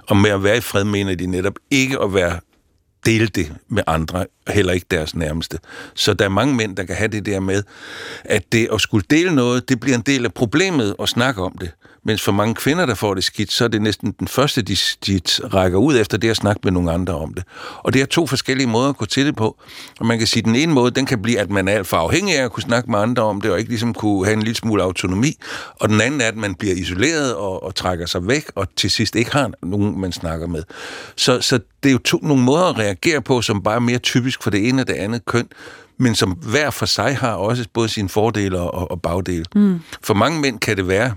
Og med at være i fred mener de netop ikke at være dele det med andre, heller ikke deres nærmeste. Så der er mange mænd, der kan have det der med, at det at skulle dele noget, det bliver en del af problemet at snakke om det. Mens for mange kvinder, der får det skidt, så er det næsten den første, de, de rækker ud efter, det at snakke med nogle andre om det. Og det er to forskellige måder at gå til det på. Og man kan sige, at den ene måde, den kan blive, at man er alt for afhængig af at kunne snakke med andre om det, og ikke ligesom kunne have en lille smule autonomi. Og den anden er, at man bliver isoleret og, og trækker sig væk, og til sidst ikke har nogen, man snakker med. Så, så det er jo to, nogle måder at reagere på, som bare er mere typisk for det ene og det andet køn, men som hver for sig har også både sine fordele og, og bagdele. Mm. For mange mænd kan det være,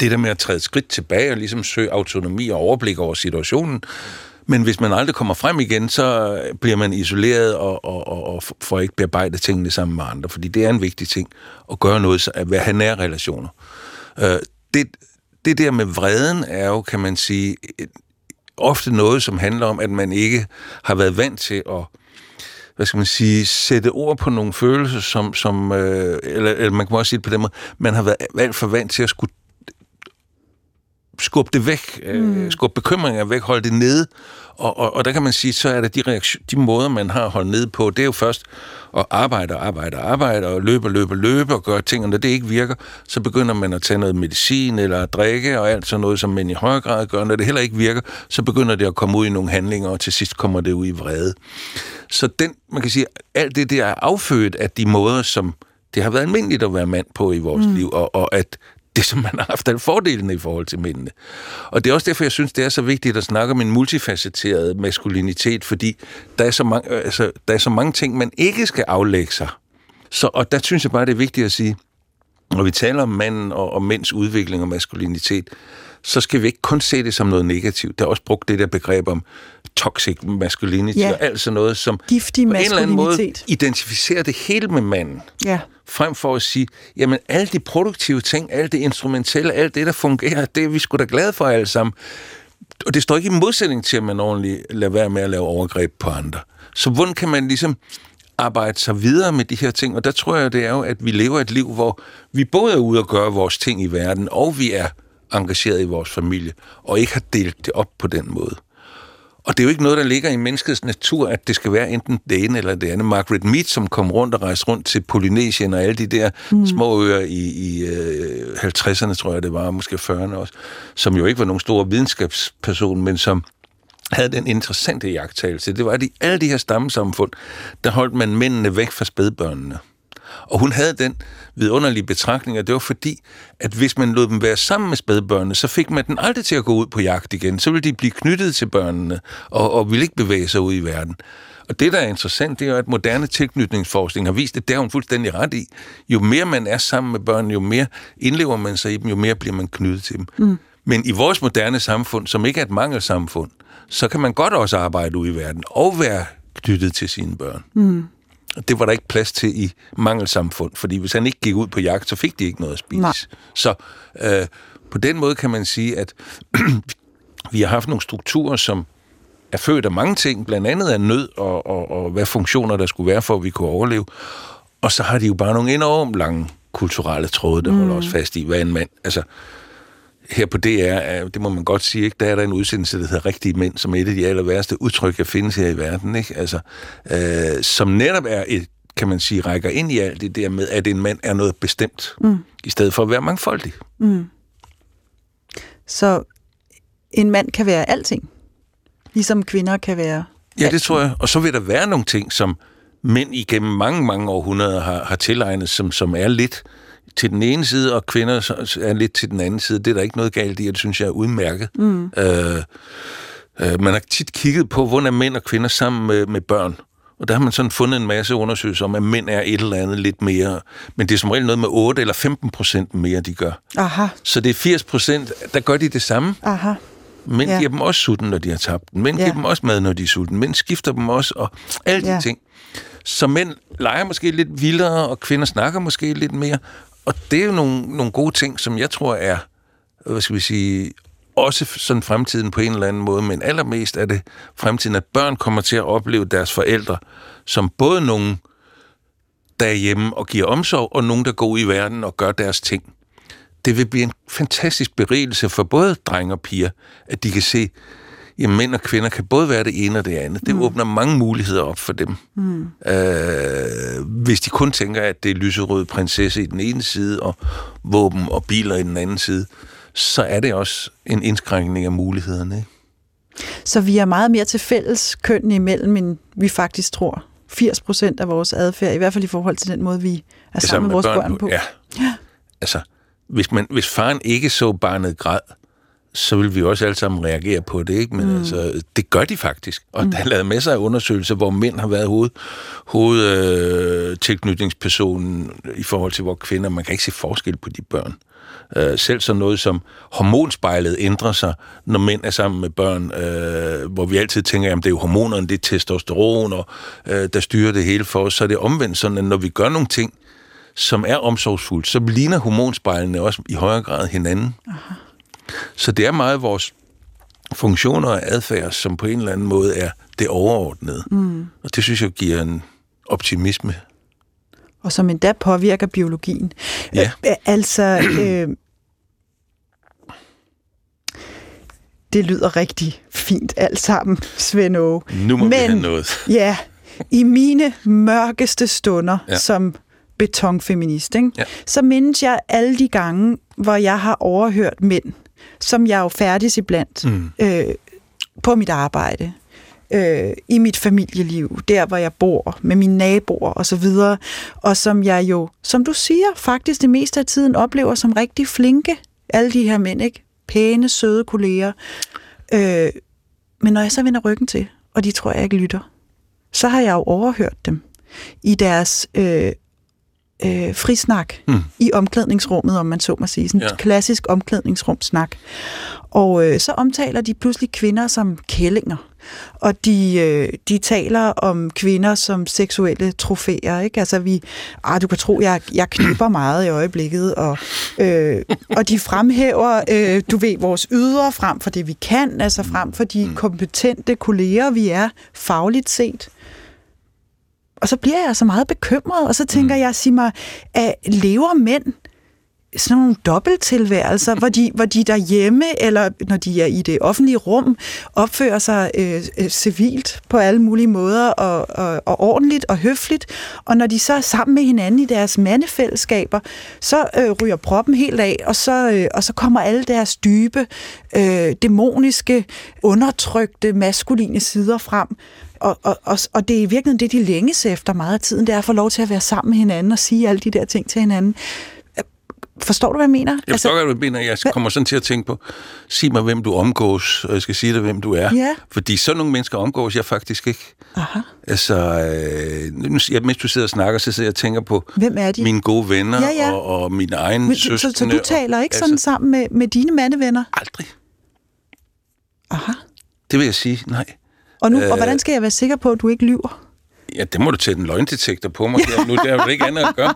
det der med at træde skridt tilbage og ligesom søge autonomi og overblik over situationen. Men hvis man aldrig kommer frem igen, så bliver man isoleret og, og, og, og får ikke bearbejdet tingene sammen med andre, fordi det er en vigtig ting at gøre noget, at have nære relationer. Øh, det, det der med vreden er jo, kan man sige, ofte noget, som handler om, at man ikke har været vant til at hvad skal man sige, sætte ord på nogle følelser, som, som øh, eller, eller man kan også sige det på den måde, man har været alt for vant til at skulle skubbe det væk, øh, mm. skubbe bekymringer væk, holde det nede. Og, og, og der kan man sige, så er det de, reaktion, de måder, man har holdt nede på, det er jo først at arbejde, arbejde, arbejde, og løbe, løbe, løbe, og gøre ting, og når det ikke virker, så begynder man at tage noget medicin, eller at drikke, og alt sådan noget, som man i højere grad gør. Når det heller ikke virker, så begynder det at komme ud i nogle handlinger, og til sidst kommer det ud i vrede. Så den, man kan sige, alt det der er affødt af de måder, som det har været almindeligt at være mand på i vores mm. liv, og, og at det, som man har haft alle fordelene i forhold til mændene. Og det er også derfor, jeg synes, det er så vigtigt at snakke om en multifacetteret maskulinitet, fordi der er så mange, altså, der er så mange ting, man ikke skal aflægge sig. Så, og der synes jeg bare, det er vigtigt at sige, når vi taler om manden og, og mænds udvikling og maskulinitet, så skal vi ikke kun se det som noget negativt. Der er også brugt det der begreb om toxic masculinity ja. og alt sådan noget, som Giftig på en eller anden måde identificerer det hele med manden. Ja. Frem for at sige, jamen alle de produktive ting, alt det instrumentelle, alt det, der fungerer, det er vi sgu da glade for alle sammen. Og det står ikke i modsætning til, at man ordentligt lader være med at lave overgreb på andre. Så hvordan kan man ligesom arbejde sig videre med de her ting? Og der tror jeg, det er jo, at vi lever et liv, hvor vi både er ude og gøre vores ting i verden, og vi er engageret i vores familie, og ikke har delt det op på den måde. Og det er jo ikke noget, der ligger i menneskets natur, at det skal være enten det ene eller det andet. Margaret Mead, som kom rundt og rejste rundt til Polynesien og alle de der mm. små øer i, i øh, 50'erne, tror jeg det var, måske 40'erne også, som jo ikke var nogen stor videnskabsperson, men som havde den interessante jagttagelse. Det var, at i alle de her stammesamfund, der holdt man mændene væk fra spædbørnene. Og hun havde den vidunderlige betragtning, at det var fordi, at hvis man lod dem være sammen med spædbørnene, så fik man den aldrig til at gå ud på jagt igen. Så ville de blive knyttet til børnene, og, og ville ikke bevæge sig ud i verden. Og det, der er interessant, det er at moderne tilknytningsforskning har vist, at det er hun fuldstændig ret i. Jo mere man er sammen med børn, jo mere indlever man sig i dem, jo mere bliver man knyttet til dem. Mm. Men i vores moderne samfund, som ikke er et mangelsamfund, så kan man godt også arbejde ude i verden og være knyttet til sine børn. Mm. Det var der ikke plads til i mangelsamfund, fordi hvis han ikke gik ud på jagt, så fik de ikke noget at spise. Nej. Så øh, på den måde kan man sige, at vi har haft nogle strukturer, som er født af mange ting, blandt andet af nød og, og, og hvad funktioner der skulle være for, at vi kunne overleve. Og så har de jo bare nogle enormt lange kulturelle tråde, der mm. holder os fast i, hvad en mand... Altså, her på DR, det må man godt sige, ikke? der er der en udsendelse, der hedder Rigtige Mænd, som er et af de aller værste udtryk, der findes her i verden. Ikke? Altså, øh, som netop er et, kan man sige, rækker ind i alt det der med, at en mand er noget bestemt, mm. i stedet for at være mangfoldig. Mm. Så en mand kan være alting, ligesom kvinder kan være Ja, det tror jeg. Og så vil der være nogle ting, som mænd igennem mange, mange århundreder har, har tilegnet, som, som er lidt til den ene side, og kvinder er lidt til den anden side. Det er der ikke noget galt i, og det synes jeg er udmærket. Mm. Øh, øh, man har tit kigget på, hvordan er mænd og kvinder sammen med, med børn. Og der har man sådan fundet en masse undersøgelser om, at mænd er et eller andet lidt mere. Men det er som regel noget med 8 eller 15 procent mere, de gør. Aha. Så det er 80 procent, der gør de det samme. Aha. Mænd ja. giver dem også sutten, når de har tabt den. Mænd ja. giver dem også mad, når de er sulten. Mænd skifter dem også, og alle de ja. ting. Så mænd leger måske lidt vildere, og kvinder snakker måske lidt mere. Og det er jo nogle, nogle gode ting, som jeg tror er, hvad skal vi sige, også sådan fremtiden på en eller anden måde, men allermest er det fremtiden, at børn kommer til at opleve deres forældre som både nogen, der er hjemme og giver omsorg, og nogen, der går ud i verden og gør deres ting. Det vil blive en fantastisk berigelse for både drenge og piger, at de kan se, jamen mænd og kvinder kan både være det ene og det andet. Det mm. åbner mange muligheder op for dem. Mm. Øh, hvis de kun tænker, at det er lyserød prinsesse i den ene side, og våben og biler i den anden side, så er det også en indskrænkning af mulighederne. Ikke? Så vi er meget mere til fælles køn imellem, end vi faktisk tror. 80 procent af vores adfærd, i hvert fald i forhold til den måde, vi er sammen med vores børn, børn på. Ja. ja. Altså, hvis, man, hvis faren ikke så barnet græd, så vil vi også alle sammen reagere på det, ikke? Men mm. altså, det gør de faktisk. Og mm. der er lavet masser af undersøgelser, hvor mænd har været hoved, hovedtilknytningspersonen øh, i forhold til, hvor kvinder, man kan ikke se forskel på de børn. Uh, selv så noget som hormonspejlet ændrer sig, når mænd er sammen med børn, uh, hvor vi altid tænker, at det er jo hormonerne, det er testosteron, og uh, der styrer det hele for os. Så er det omvendt sådan, at når vi gør nogle ting, som er omsorgsfuldt, så ligner hormonspejlene også i højere grad hinanden. Aha. Så det er meget vores funktioner og adfærd, som på en eller anden måde er det overordnede. Mm. Og det synes jeg giver en optimisme. Og som endda påvirker biologien. Ja. altså, øh, Det lyder rigtig fint alt sammen, Svend Åge. Nu må Men, vi have noget. Ja, i mine mørkeste stunder ja. som betonfeminist, ikke? Ja. så mindes jeg alle de gange, hvor jeg har overhørt mænd, som jeg jo færdig iblandt mm. øh, på mit arbejde, øh, i mit familieliv, der hvor jeg bor, med mine naboer og så videre, og som jeg jo, som du siger, faktisk det meste af tiden oplever som rigtig flinke, alle de her mænd, ikke? Pæne, søde kolleger. Øh, men når jeg så vender ryggen til, og de tror jeg ikke lytter, så har jeg jo overhørt dem i deres øh, øh, frisnak mm. i omklædningsrummet, om man så må sige. Sådan ja. klassisk omklædningsrumsnak. Og øh, så omtaler de pludselig kvinder som kællinger. Og de, øh, de taler om kvinder som seksuelle trofæer. Ikke? Altså vi, ah, du kan tro, jeg, jeg knipper meget i øjeblikket. Og, øh, og de fremhæver, øh, du ved, vores ydre frem for det, vi kan. Altså frem for de mm. kompetente kolleger, vi er fagligt set. Og så bliver jeg så meget bekymret, og så tænker mm. jeg, sig mig, at lever mænd sådan nogle dobbelttilværelser, hvor de, hvor de derhjemme, eller når de er i det offentlige rum, opfører sig øh, øh, civilt på alle mulige måder, og, og, og ordentligt og høfligt, og når de så er sammen med hinanden i deres mandefællesskaber, så øh, ryger proppen helt af, og så, øh, og så kommer alle deres dybe, øh, dæmoniske, undertrykte, maskuline sider frem, og, og, og, og det er i virkeligheden det, de længes efter meget af tiden, det er at få lov til at være sammen med hinanden og sige alle de der ting til hinanden. Forstår du, hvad jeg mener? Jeg forstår, altså, hvad du mener. Jeg kommer sådan til at tænke på, sig mig, hvem du omgås, og jeg skal sige dig, hvem du er. Ja. Fordi sådan nogle mennesker omgås jeg faktisk ikke. Aha. Altså, øh, mens du sidder og snakker, så sidder jeg og tænker på hvem er de? mine gode venner ja, ja. Og, og mine egne Men, søstre. Så, så du taler ikke og, sådan altså, sammen med, med dine mandevenner? Aldrig. Aha. Det vil jeg sige, nej. Og, nu, øh, og hvordan skal jeg være sikker på, at du ikke lyver? Ja, det må du tage en løgndetektor på mig her. Nu der er jo ikke andet at gøre.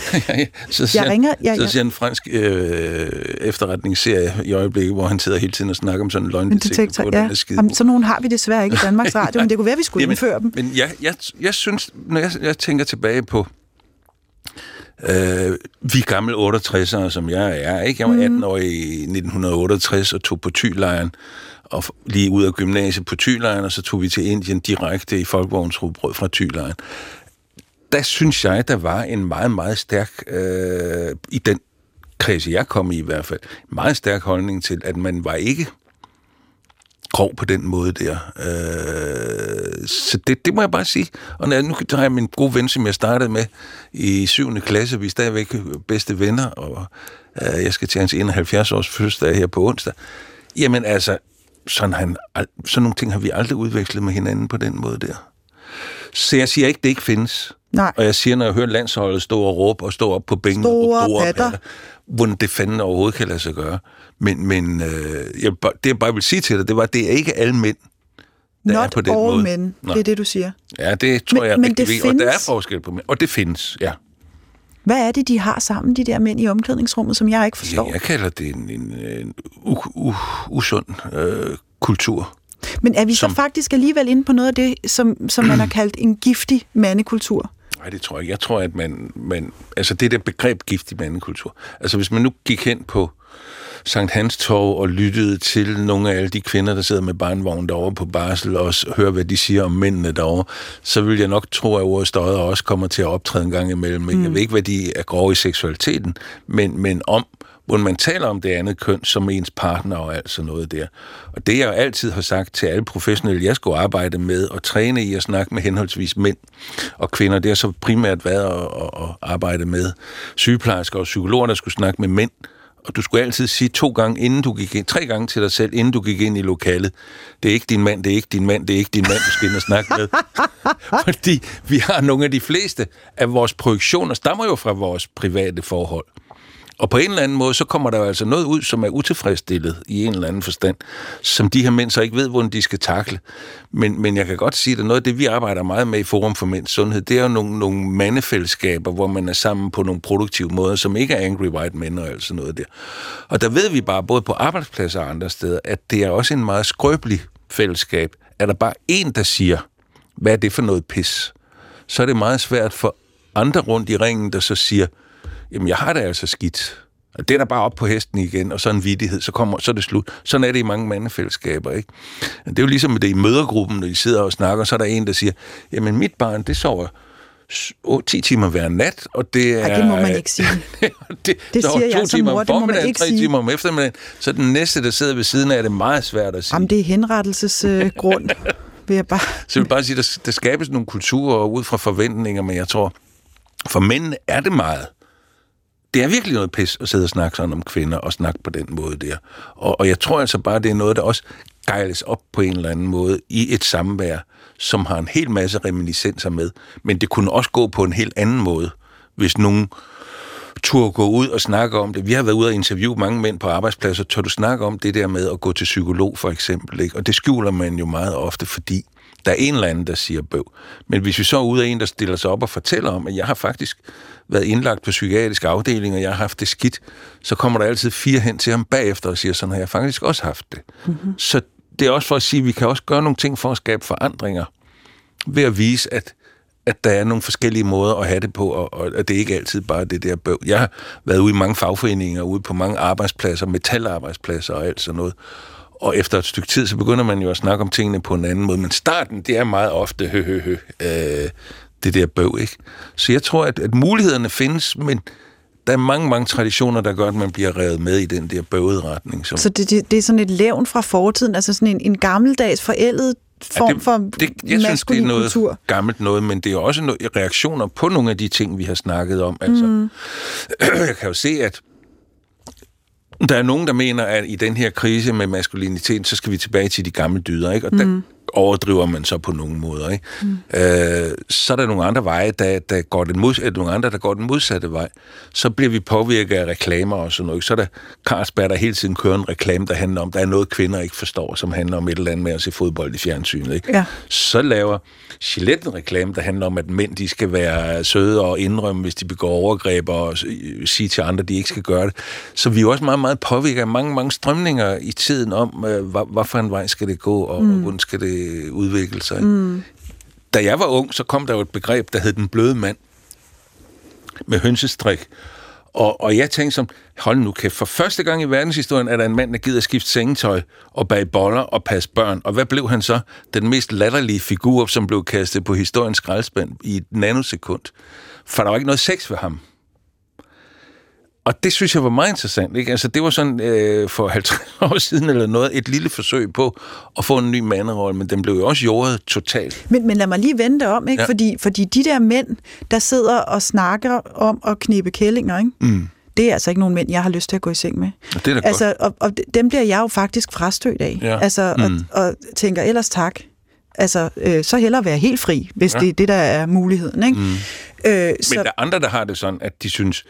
så siger, jeg ringer, jeg, så siger en fransk øh, efterretningsserie i øjeblikket, hvor han sidder hele tiden og snakker om sådan en løgndetektor. På, ja. den Jamen, sådan nogle har vi desværre ikke i Danmarks Radio, men det kunne være, vi skulle Jamen, indføre dem. Men jeg, jeg, jeg synes, når jeg, jeg tænker tilbage på Øh, vi gamle 68'ere, som jeg er. Ikke? Jeg var 18 mm. år i 1968 og tog på Thylejren og lige ud af gymnasiet på Thylejren, og så tog vi til Indien direkte i folkevognsrugbrød fra Thylejren. Der synes jeg, der var en meget, meget stærk, øh, i den kreds, jeg kom i i hvert fald, meget stærk holdning til, at man var ikke grov på den måde der. Øh, så det, det må jeg bare sige. Og når jeg, nu har jeg min gode ven, som jeg startede med i 7. klasse, vi er stadigvæk bedste venner, og øh, jeg skal til hans 71 års fødselsdag her på onsdag. Jamen altså, sådan, han, sådan nogle ting har vi aldrig udvekslet med hinanden på den måde der. Så jeg siger ikke, det ikke findes. Nej. Og jeg siger, når jeg hører landsholdet stå og råbe og stå op på bænken Store og store patter. hvordan det fanden overhovedet kan lade sig gøre. Men, men øh, jeg, det jeg bare vil sige til dig, det var, det er ikke alle mænd, der Not er på den all måde. men, det er det, du siger. Ja, det tror Men- jeg men rigtig det vigtigt. Og findes. der er forskel på mænd. Og det findes, ja. Hvad er det, de har sammen, de der mænd i omklædningsrummet, som jeg ikke forstår? ja jeg kalder det en, en, en u, u, usund øh, kultur. Men er vi Som- så faktisk alligevel inde på noget af det, som, som man har kaldt en giftig mandekultur? Nej, det tror jeg ikke. Jeg tror, at man, man... Altså, det der begreb giftig mandekultur. Altså, hvis man nu gik hen på Sankt Hans Torv og lyttede til nogle af alle de kvinder, der sidder med barnvogn derovre på barsel, og hører, hvad de siger om mændene derovre, så vil jeg nok tro, at ordet støder også kommer til at optræde en gang imellem. Mm. Jeg ved ikke, hvad de er grove i seksualiteten, men, men om, hvordan man taler om det andet køn som ens partner og alt sådan noget der. Og det, jeg altid har sagt til alle professionelle, jeg skulle arbejde med og træne i at snakke med henholdsvis mænd og kvinder, det har så primært været at, at, at arbejde med sygeplejersker og psykologer, der skulle snakke med mænd, og du skulle altid sige to gange, inden du gik ind, tre gange til dig selv, inden du gik ind i lokalet. Det er ikke din mand, det er ikke din mand, det er ikke din mand, du skal ind og snakke med. Fordi vi har nogle af de fleste af vores projektioner, stammer jo fra vores private forhold. Og på en eller anden måde, så kommer der jo altså noget ud, som er utilfredsstillet i en eller anden forstand, som de her mænd så ikke ved, hvordan de skal takle. Men, men jeg kan godt sige, at noget af det, vi arbejder meget med i Forum for Mænds Sundhed, det er jo nogle, nogle mandefællesskaber, hvor man er sammen på nogle produktive måder, som ikke er angry white men og alt sådan noget der. Og der ved vi bare, både på arbejdspladser og andre steder, at det er også en meget skrøbelig fællesskab. Er der bare en, der siger, hvad er det for noget pis? Så er det meget svært for andre rundt i ringen, der så siger, jamen jeg har det altså skidt. Og det er der bare op på hesten igen, og så en vidighed, så, kommer, så er det slut. Sådan er det i mange mandefællesskaber, ikke? Det er jo ligesom det i mødergruppen, når de sidder og snakker, så er der en, der siger, jamen mit barn, det sover 10 timer hver nat, og det er... Ej, det må man ikke sige. det, det siger jeg som mor, det må man ikke tre sige. timer om eftermiddagen, så den næste, der sidder ved siden af, er det meget svært at sige. Jamen, det er henrettelsesgrund, øh, vil jeg bare... Så jeg vil bare sige, der, der skabes nogle kulturer ud fra forventninger, men jeg tror, for mændene er det meget. Det er virkelig noget pis at sidde og snakke sådan om kvinder, og snakke på den måde der. Og, og jeg tror altså bare, det er noget, der også gejles op på en eller anden måde i et samvær, som har en hel masse reminiscenser med. Men det kunne også gå på en helt anden måde, hvis nogen tur gå ud og snakke om det. Vi har været ude og interviewe mange mænd på arbejdspladser. Tør du snakke om det der med at gå til psykolog, for eksempel? Ikke? Og det skjuler man jo meget ofte, fordi der er en eller anden, der siger bøv. Men hvis vi så er ude af en, der stiller sig op og fortæller om, at jeg har faktisk været indlagt på psykiatrisk afdeling, og jeg har haft det skidt, så kommer der altid fire hen til ham bagefter og siger, sådan har jeg faktisk også haft det. Mm-hmm. Så det er også for at sige, at vi kan også gøre nogle ting for at skabe forandringer, ved at vise, at, at der er nogle forskellige måder at have det på, og, og at det ikke altid bare det der bøv. Jeg har været ude i mange fagforeninger, ude på mange arbejdspladser, metalarbejdspladser og alt sådan noget, og efter et stykke tid, så begynder man jo at snakke om tingene på en anden måde. Men starten, det er meget ofte hø, hø, hø, øh, det der bøv, ikke? Så jeg tror, at, at mulighederne findes, men der er mange, mange traditioner, der gør, at man bliver revet med i den der bøvede retning. Som... Så det, det, det er sådan et levn fra fortiden, altså sådan en, en gammeldags forældet form ja, det, for det, Jeg synes, det er noget kultur. gammelt noget, men det er også noget, reaktioner på nogle af de ting, vi har snakket om. Altså, mm. Jeg kan jo se, at der er nogen, der mener, at i den her krise med maskulinitet, så skal vi tilbage til de gamle dyder, ikke? Og mm. der overdriver man så på nogle måder, ikke? Mm. Øh, så er der nogle andre veje, der, der går den mod, nogle andre, der går den modsatte vej. Så bliver vi påvirket af reklamer og sådan noget. Så er der Carlsberg, der hele tiden kører en reklame, der handler om, der er noget, kvinder ikke forstår, som handler om et eller andet med at se fodbold i fjernsynet, ikke? Ja. Så laver Gillette en reklame, der handler om, at mænd de skal være søde og indrømme, hvis de begår overgreb og sige til andre, at de ikke skal gøre det. Så vi er også meget, meget påvirket af mange, mange strømninger i tiden om, øh, hvad, hvad for en vej skal det gå, og mm. hvordan skal det udvikle sig. Mm. Da jeg var ung, så kom der jo et begreb, der hed den bløde mand med hønsestrik. Og, og jeg tænkte som, hold nu kæft, for første gang i verdenshistorien er der en mand, der gider skifte sengetøj og bage boller og passe børn. Og hvad blev han så? Den mest latterlige figur, som blev kastet på historiens skraldspand i et nanosekund. For der var ikke noget sex ved ham. Og det synes jeg var meget interessant. Ikke? Altså, det var sådan øh, for 50 år siden eller noget, et lille forsøg på at få en ny manderolle, men den blev jo også jordet totalt. Men, men lad mig lige vente om, ikke? Ja. Fordi, fordi de der mænd, der sidder og snakker om at knibe kællinger, ikke? Mm. det er altså ikke nogen mænd, jeg har lyst til at gå i seng med. Det er da altså, godt. Og, og dem bliver jeg jo faktisk frastødt af. Ja. Altså, mm. og, og tænker ellers tak. Altså, øh, så hellere være helt fri, hvis ja. det er det, der er muligheden. Ikke? Mm. Øh, så... Men der er andre, der har det sådan, at de synes,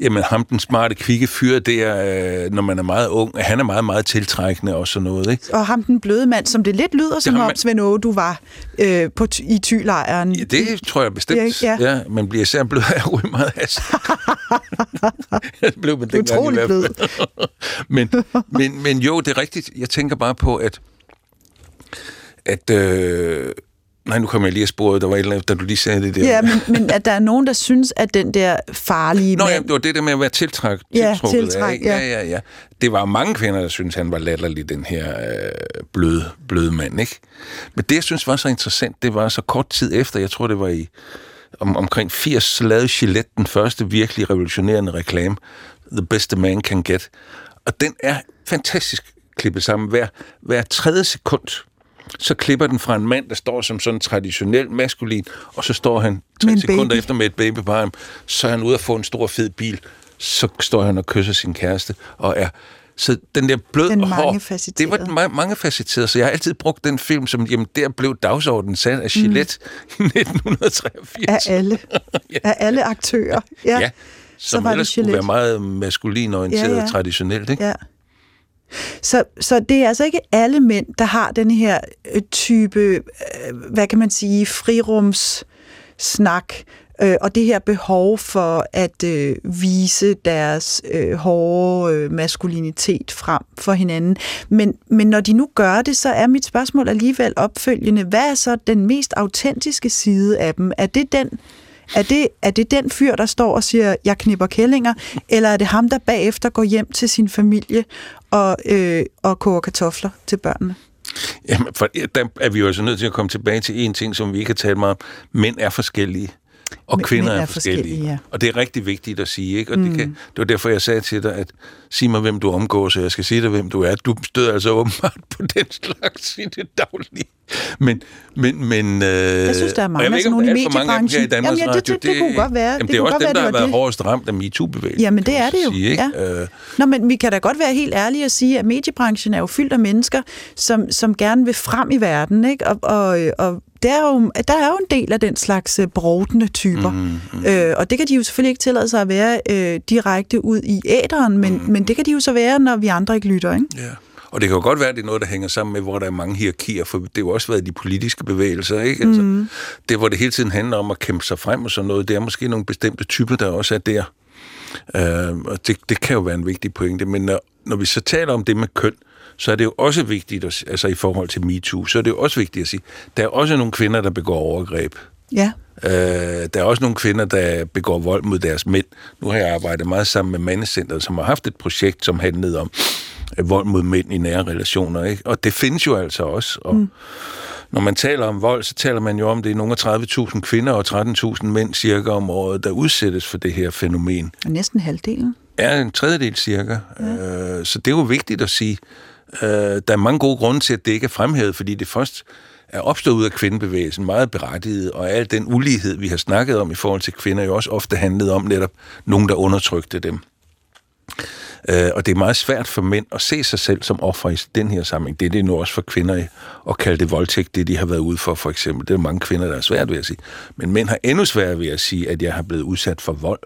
Jamen ham, den smarte, kvikke fyr der, øh, når man er meget ung, han er meget, meget tiltrækkende og sådan noget, ikke? Og ham, den bløde mand, som det lidt lyder det som om, man... Svend Åge, du var øh, på i tylejren. Ja, det tror jeg bestemt. Ja, ja. ja man bliver især blød af at ryge meget has. blev man Utrolig blød. men, men, men jo, det er rigtigt. Jeg tænker bare på, at at øh, Nej, nu kommer jeg lige af sporet. Der var et eller andet, da du lige sagde det der. Ja, men, men at der er nogen, der synes, at den der farlige Nå mand... ja, det var det der med at være tiltræk, ja, tiltræk, ja. ja, ja, ja. Det var mange kvinder, der synes han var latterlig, den her øh, bløde, bløde mand, ikke? Men det, jeg synes var så interessant, det var så kort tid efter, jeg tror, det var i om, omkring 80, så lavede Gillette den første virkelig revolutionerende reklame, The Best a Man Can Get. Og den er fantastisk klippet sammen. Hver, hver tredje sekund så klipper den fra en mand, der står som sådan traditionel maskulin, og så står han tre sekunder baby. efter med et baby på ham, så er han ude at få en stor fed bil, så står han og kysser sin kæreste, og er så den der blød den hår, det var den ma- mange facetteret, så jeg har altid brugt den film som, jamen der blev dagsordenen sat af Gillette mm. i 1983. Af alle. ja. Af alle aktører. Ja. ja som så var ellers skulle være meget maskulin orienteret ja, ja. traditionelt, ikke? Ja. Så, så det er altså ikke alle mænd, der har den her øh, type, øh, hvad kan man sige, frirumssnak, øh, og det her behov for at øh, vise deres øh, hårde øh, maskulinitet frem for hinanden. Men, men når de nu gør det, så er mit spørgsmål alligevel opfølgende. Hvad er så den mest autentiske side af dem? Er det den, er det, er det den fyr, der står og siger, jeg knipper kællinger, eller er det ham, der bagefter går hjem til sin familie og, øh, og koger kartofler til børnene? Jamen, for der er vi jo altså nødt til at komme tilbage til en ting, som vi ikke har talt meget om. Mænd er forskellige. Og kvinder er, er forskellige. forskellige, ja. Og det er rigtig vigtigt at sige, ikke? Og det, kan, det var derfor, jeg sagde til dig, at sig mig, hvem du omgås, og jeg skal sige dig, hvem du er. Du støder altså åbenbart på den slags i det daglige. Men, men, men... Øh, jeg synes, der er mange om nogle i her mediebranchen. Danmarks Jamen, ja, det- Radio. det- det kunne godt være. Jamen, Det det, er også dem, være, der har det været det. hårdest ramt af MeToo-bevægelsen. Jamen, det er det jo. Sige, ikke? Ja. Øh, Nå, men vi kan da godt være helt ærlige og sige, at mediebranchen er jo fyldt af mennesker, som, som gerne vil frem i verden, ikke? Og, og, og der, er jo, der er jo en del af den slags øh, brodende typer. Mm-hmm. Øh, og det kan de jo selvfølgelig ikke tillade sig at være øh, direkte ud i æderen, men, mm-hmm. men det kan de jo så være, når vi andre ikke lytter, ikke? Ja. Og det kan jo godt være, at det er noget, der hænger sammen med, hvor der er mange hierarkier, for det har jo også været de politiske bevægelser, ikke? Altså, Mhm. Det, hvor det hele tiden handler om at kæmpe sig frem og sådan noget, det er måske nogle bestemte typer, der også er der. Øh, og det, det kan jo være en vigtig pointe, men når, når vi så taler om det med køn, så er det jo også vigtigt, at, altså i forhold til MeToo, så er det jo også vigtigt at sige, der er også nogle kvinder, der begår overgreb. Ja. Øh, der er også nogle kvinder, der begår vold mod deres mænd. Nu har jeg arbejdet meget sammen med Mandecenteret, som har haft et projekt, som handlede om øh, vold mod mænd i nære relationer. Ikke? Og det findes jo altså også. Og mm. når man taler om vold, så taler man jo om, det er nogle af 30.000 kvinder og 13.000 mænd cirka om året, der udsættes for det her fænomen Og næsten halvdelen. er en tredjedel cirka. Ja. Øh, så det er jo vigtigt at sige. Øh, der er mange gode grunde til, at det ikke er fremhævet, fordi det først er opstået ud af kvindebevægelsen, meget berettiget, og al den ulighed, vi har snakket om i forhold til kvinder, jo også ofte handlet om netop nogen, der undertrykte dem. Øh, og det er meget svært for mænd at se sig selv som offer i den her sammenhæng. Det er det nu også for kvinder at kalde det voldtægt, det de har været ude for, for eksempel. Det er mange kvinder, der er svært ved at sige. Men mænd har endnu sværere ved at sige, at jeg har blevet udsat for vold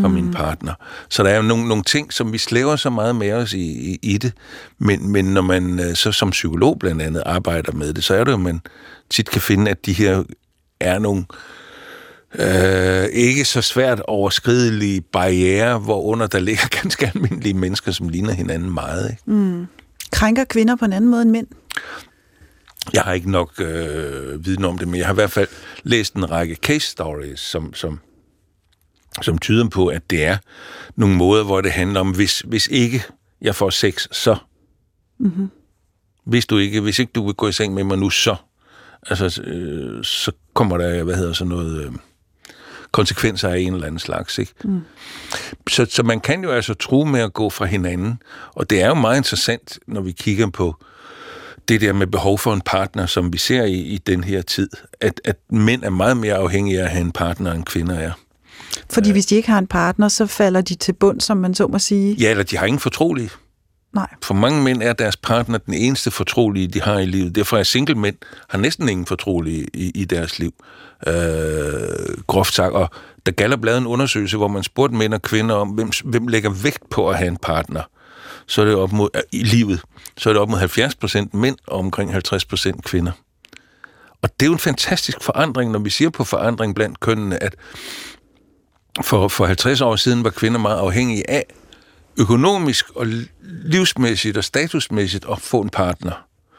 fra mm. min partner. Så der er jo nogle, nogle ting, som vi slæver så meget med os i, i, i det. Men, men når man øh, så som psykolog blandt andet arbejder med det, så er det jo, at man tit kan finde, at de her er nogle øh, ikke så svært overskridelige barriere, hvorunder der ligger ganske almindelige mennesker, som ligner hinanden meget. Ikke? Krænker kvinder på en anden måde end mænd? Jeg har ikke nok øh, viden om det, men jeg har i hvert fald læst en række case stories, som, som, som tyder på, at det er nogle måder, hvor det handler om, hvis, hvis ikke jeg får sex, så. Mm-hmm. Hvis, du ikke, hvis ikke du vil gå i seng med mig nu, så. Altså, øh, så kommer der, hvad hedder sådan noget, øh, konsekvenser af en eller anden slags. Ikke? Mm. Så, så man kan jo altså tro med at gå fra hinanden, og det er jo meget interessant, når vi kigger på det der med behov for en partner, som vi ser i, i den her tid, at, at mænd er meget mere afhængige af at have en partner, end kvinder er. Fordi hvis de ikke har en partner, så falder de til bund, som man så må sige. Ja, eller de har ingen fortrolige. Nej. For mange mænd er deres partner den eneste fortrolige, de har i livet. Derfor er single mænd har næsten ingen fortrolige i, i deres liv. Øh, groft sagt. Og der Gallup lavede en undersøgelse, hvor man spurgte mænd og kvinder om, hvem, hvem lægger vægt på at have en partner. Så er det op mod, i livet, så er det op mod 70 procent mænd og omkring 50 procent kvinder. Og det er jo en fantastisk forandring, når vi siger på forandring blandt kønnene, at for, for 50 år siden var kvinder meget afhængige af økonomisk og livsmæssigt og statusmæssigt at få en partner.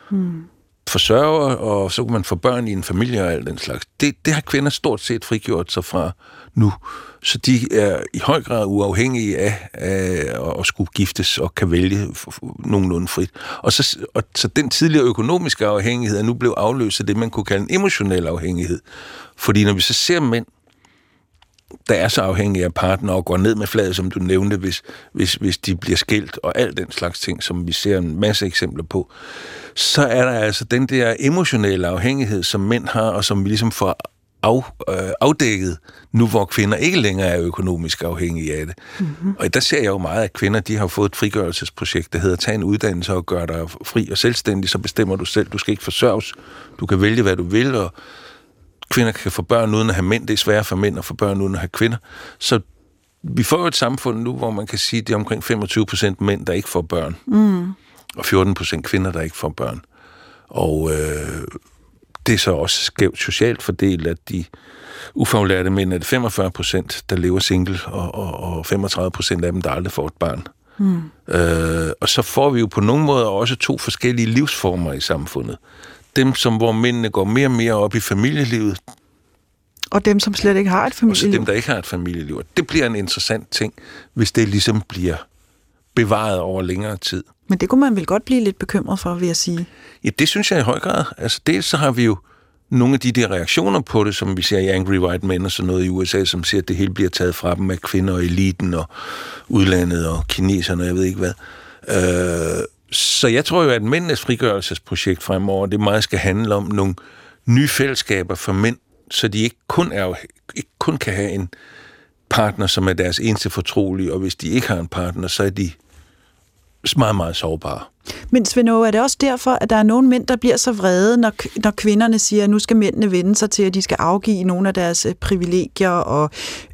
Hmm. Forsørger, og så kunne man få børn i en familie og alt den slags. Det, det har kvinder stort set frigjort sig fra nu. Så de er i høj grad uafhængige af, af at skulle giftes og kan vælge nogenlunde frit. Og så, og så den tidligere økonomiske afhængighed er nu blevet afløst af det, man kunne kalde en emotionel afhængighed. Fordi når vi så ser mænd, der er så afhængige af partner og går ned med fladet, som du nævnte, hvis, hvis, hvis de bliver skilt og alt den slags ting, som vi ser en masse eksempler på, så er der altså den der emotionelle afhængighed, som mænd har, og som vi ligesom får af, øh, afdækket, nu hvor kvinder ikke længere er økonomisk afhængige af det. Mm-hmm. Og der ser jeg jo meget, at kvinder de har fået et frigørelsesprojekt, der hedder Tag en uddannelse og gør dig fri og selvstændig, så bestemmer du selv. Du skal ikke forsørges. Du kan vælge, hvad du vil, og kvinder kan få børn uden at have mænd. Det er sværere for mænd at få børn uden at have kvinder. Så vi får jo et samfund nu, hvor man kan sige, at det er omkring 25 procent mænd, der ikke får børn. Mm. Og 14 procent kvinder, der ikke får børn. Og øh, det er så også skævt socialt fordelt, at de ufaglærte mænd er det 45 procent, der lever single, og, og, og 35 procent af dem, der aldrig får et barn. Mm. Øh, og så får vi jo på nogle måder også to forskellige livsformer i samfundet dem, som hvor mændene går mere og mere op i familielivet, Og dem, som slet ikke har et familieliv. Og dem, der ikke har et familieliv. Det bliver en interessant ting, hvis det ligesom bliver bevaret over længere tid. Men det kunne man vel godt blive lidt bekymret for, vil jeg sige. Ja, det synes jeg i høj grad. Altså dels så har vi jo nogle af de der reaktioner på det, som vi ser i Angry White Men og sådan noget i USA, som siger, at det hele bliver taget fra dem af kvinder og eliten og udlandet og kineserne, jeg ved ikke hvad. Øh, så jeg tror jo, at mændenes frigørelsesprojekt fremover, det meget skal handle om nogle nye fællesskaber for mænd, så de ikke kun, er, ikke kun kan have en partner, som er deres eneste fortrolige, og hvis de ikke har en partner, så er de meget, meget sårbare. Men Svend er det også derfor, at der er nogle mænd, der bliver så vrede, når, når kvinderne siger, at nu skal mændene vende sig til, at de skal afgive nogle af deres øh, privilegier og,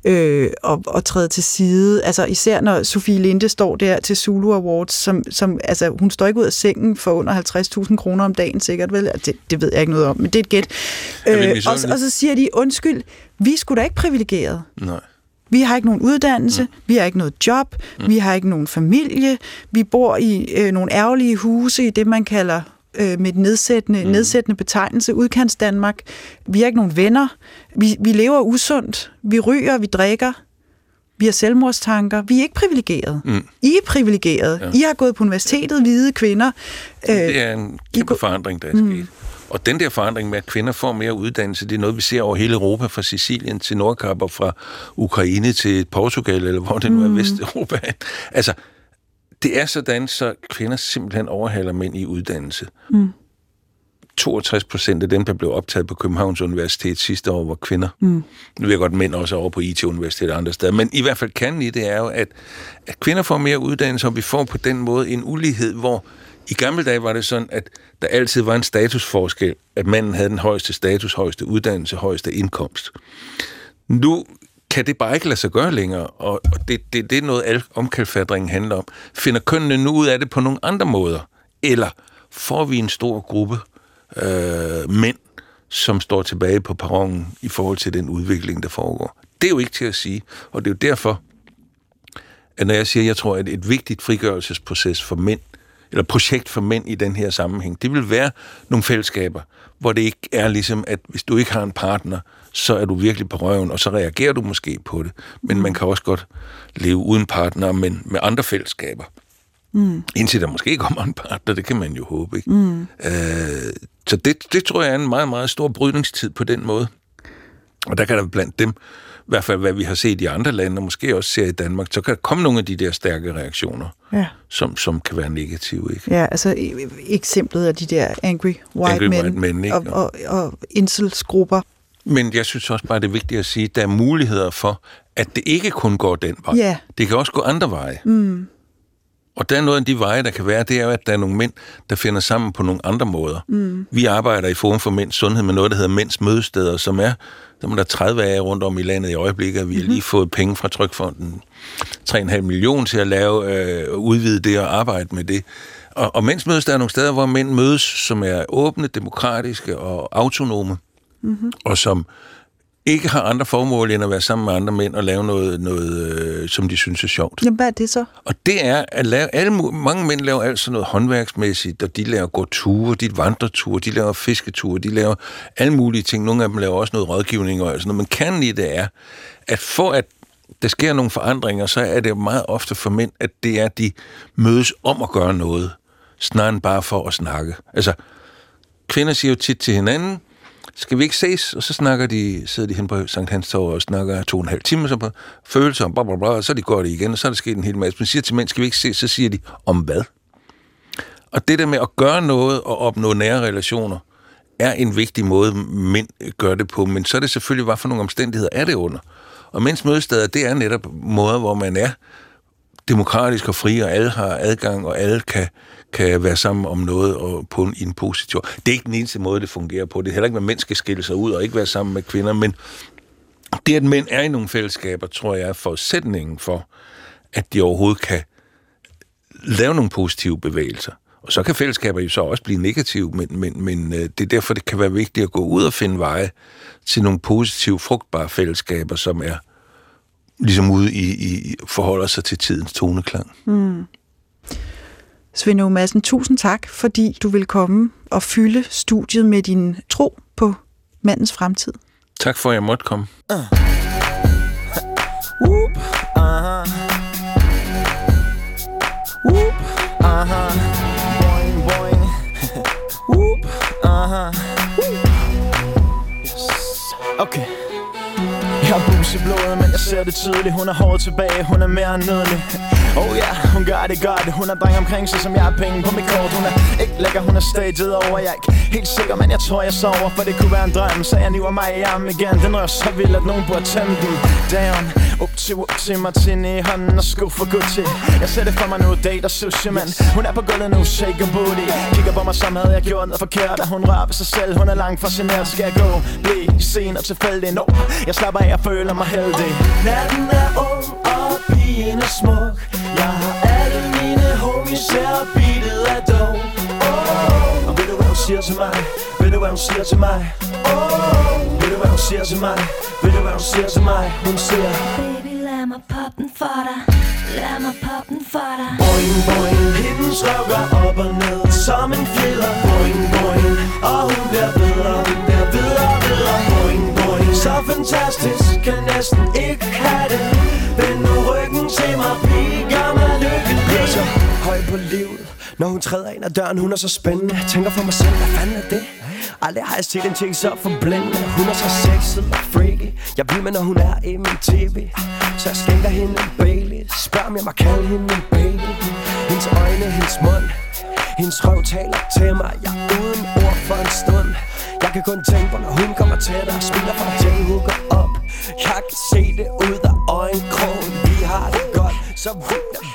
øh, og, og træde til side. Altså især når Sofie Linde står der til Zulu Awards, som, som altså, hun står ikke ud af sengen for under 50.000 kroner om dagen sikkert, vel? Altså, det, det ved jeg ikke noget om, men det er et gæt. Øh, og, og så siger de, undskyld, vi skulle da ikke privilegeret. Nej. Vi har ikke nogen uddannelse, mm. vi har ikke noget job, mm. vi har ikke nogen familie, vi bor i øh, nogle ærgerlige huse i det, man kalder øh, med et nedsættende, mm. nedsættende betegnelse, udkants Danmark. Vi har ikke nogen venner, vi, vi lever usundt, vi ryger, vi drikker, vi har selvmordstanker, vi er ikke privilegeret. Mm. I er privilegeret. Ja. I har gået på universitetet, hvide kvinder. det er en kæmpe forandring, der er mm. Og den der forandring med, at kvinder får mere uddannelse, det er noget, vi ser over hele Europa, fra Sicilien til Nordkap og fra Ukraine til Portugal, eller hvor det nu er, mm. Vesteuropa. Altså, det er sådan, så kvinder simpelthen overhaler mænd i uddannelse. Mm. 62 procent af dem, der blev optaget på Københavns Universitet sidste år, var kvinder. Mm. Nu ved jeg godt, mænd også over på IT-universitet og andre steder. Men i hvert fald kan i det er jo, at, at kvinder får mere uddannelse, og vi får på den måde en ulighed, hvor i gamle dage var det sådan, at der altid var en statusforskel, at manden havde den højeste status, højeste uddannelse, højeste indkomst. Nu kan det bare ikke lade sig gøre længere, og det, det, det er noget, al omkalfatringen handler om. Finder kønnene nu ud af det på nogle andre måder? Eller får vi en stor gruppe øh, mænd, som står tilbage på perronen i forhold til den udvikling, der foregår? Det er jo ikke til at sige, og det er jo derfor, at når jeg siger, at jeg tror, at et vigtigt frigørelsesproces for mænd, eller projekt for mænd i den her sammenhæng. Det vil være nogle fællesskaber, hvor det ikke er ligesom, at hvis du ikke har en partner, så er du virkelig på røven, og så reagerer du måske på det. Men man kan også godt leve uden partner, men med andre fællesskaber. Mm. Indtil der måske kommer en partner, det kan man jo håbe. Ikke? Mm. Øh, så det, det tror jeg er en meget, meget stor brydningstid på den måde. Og der kan der blandt dem i hvert fald hvad vi har set i andre lande, og måske også ser i Danmark, så kan der komme nogle af de der stærke reaktioner, ja. som, som kan være negative. Ikke? Ja, altså eksemplet af de der angry white angry men, white men ikke? Og, og, og incelsgrupper. Men jeg synes også bare, det er vigtigt at sige, at der er muligheder for, at det ikke kun går den vej. Ja. Det kan også gå andre veje. Mm. Og der er noget af de veje, der kan være, det er jo, at der er nogle mænd, der finder sammen på nogle andre måder. Mm. Vi arbejder i Forum for Mænds Sundhed med noget, der hedder Mænds Mødesteder, som er, der er der 30 af rundt om i landet i øjeblikket. Vi har mm-hmm. lige fået penge fra Trykfonden, 3,5 millioner til at lave, øh, udvide det og arbejde med det. Og, og mænds mødes, der er nogle steder, hvor mænd mødes, som er åbne, demokratiske og autonome, mm-hmm. og som ikke har andre formål end at være sammen med andre mænd og lave noget, noget øh, som de synes er sjovt. Jamen, hvad er det så? Og det er at lave, alle, mange mænd laver altså noget håndværksmæssigt, og de laver gå ture, de vandreture, de laver fisketure, de laver alle mulige ting. Nogle af dem laver også noget rådgivning og sådan noget. Men kernen i det er, at for at der sker nogle forandringer, så er det meget ofte for mænd, at det er, at de mødes om at gøre noget, snarere end bare for at snakke. Altså, kvinder siger jo tit til hinanden, skal vi ikke ses? Og så snakker de, sidder de hen på Sankt Hans Torv og snakker to og en halv time så på følelser, bla, bla, bla, og så de går det igen, og så er der sket en hel masse. Men siger til mænd, skal vi ikke ses? Så siger de, om hvad? Og det der med at gøre noget og opnå nære relationer, er en vigtig måde, mænd gør det på. Men så er det selvfølgelig, hvad for nogle omstændigheder er det under. Og mænds mødesteder, det er netop måder, hvor man er demokratisk og fri, og alle har adgang, og alle kan, kan være sammen om noget og på en, en positiv. Det er ikke den eneste måde, det fungerer på. Det er heller ikke, at mænd skal skille sig ud og ikke være sammen med kvinder, men det, at mænd er i nogle fællesskaber, tror jeg er forudsætningen for, at de overhovedet kan lave nogle positive bevægelser. Og så kan fællesskaber jo så også blive negative, men, men, men øh, det er derfor, det kan være vigtigt at gå ud og finde veje til nogle positive, frugtbare fællesskaber, som er ligesom ude i, i forholder sig til tidens toneklang. Mm. Svend Madsen, tusind tak, fordi du vil komme og fylde studiet med din tro på mandens fremtid. Tak for, at jeg måtte komme. Uh. Whoop, uh-huh. Whoop, uh-huh. Boing, boing. Whoop, uh-huh. Yes. Okay. Jeg har bus i blodet, men jeg ser det tydeligt Hun er hårdt tilbage, hun er mere end nydelig Oh ja, yeah, hun gør det godt. Hun er dreng omkring sig, som jeg har penge på mit kort. Hun er ikke lækker, hun er staged over. Jeg er ikke helt sikker, men jeg tror jeg sover For det kunne være en drøm, så jeg niver mig i armen igen. Den rører så vild, at nogen burde tæmme den. Down, up til, up til Martini i hånden og sko for Gucci. Jeg ser det for mig nu, date og sushi, man Hun er på gulvet nu, shake a booty. Kigger på mig, som havde jeg gjort noget forkert Og hun rører ved sig selv, hun er langt fascineret Skal jeg gå, blive sen og tilfældig? No, jeg slapper af, jeg føler mig heldig. Natten er ung, og pigen er smuk siger til mig? Ved du hvad hun siger til mig? Oh, ved du hvad hun siger til mig? Ved du hvad hun siger til mig? Hun siger Baby, lad mig poppe den for dig. Lad mig poppe den for dig. Boing, boing. Hendes røv går op og ned som en fjeder Boing, boing. Og hun bliver bedre, hun bliver bedre, bedre Boing, boing. Så fantastisk, kan næsten ikke have det. Vend nu ryggen til mig, pige, gør mig lykkelig høj på livet. Når hun træder ind ad døren, hun er så spændende. Jeg tænker for mig selv, hvad fanden er det? Aldrig har jeg set en ting så forblændende Hun er så sexet og freaky. Jeg bliver med, når hun er i min tv Så jeg skænker hende en Bailey. Spørg om jeg må kalde hende en baby Hendes øjne, hendes mund. Hendes røv taler til mig. Jeg er uden ord for en stund. Jeg kan kun tænke på, når hun kommer tættere. Spiller for til hun går op. Jeg kan se det ud af øjenkrogen. Vi har det godt, så vidt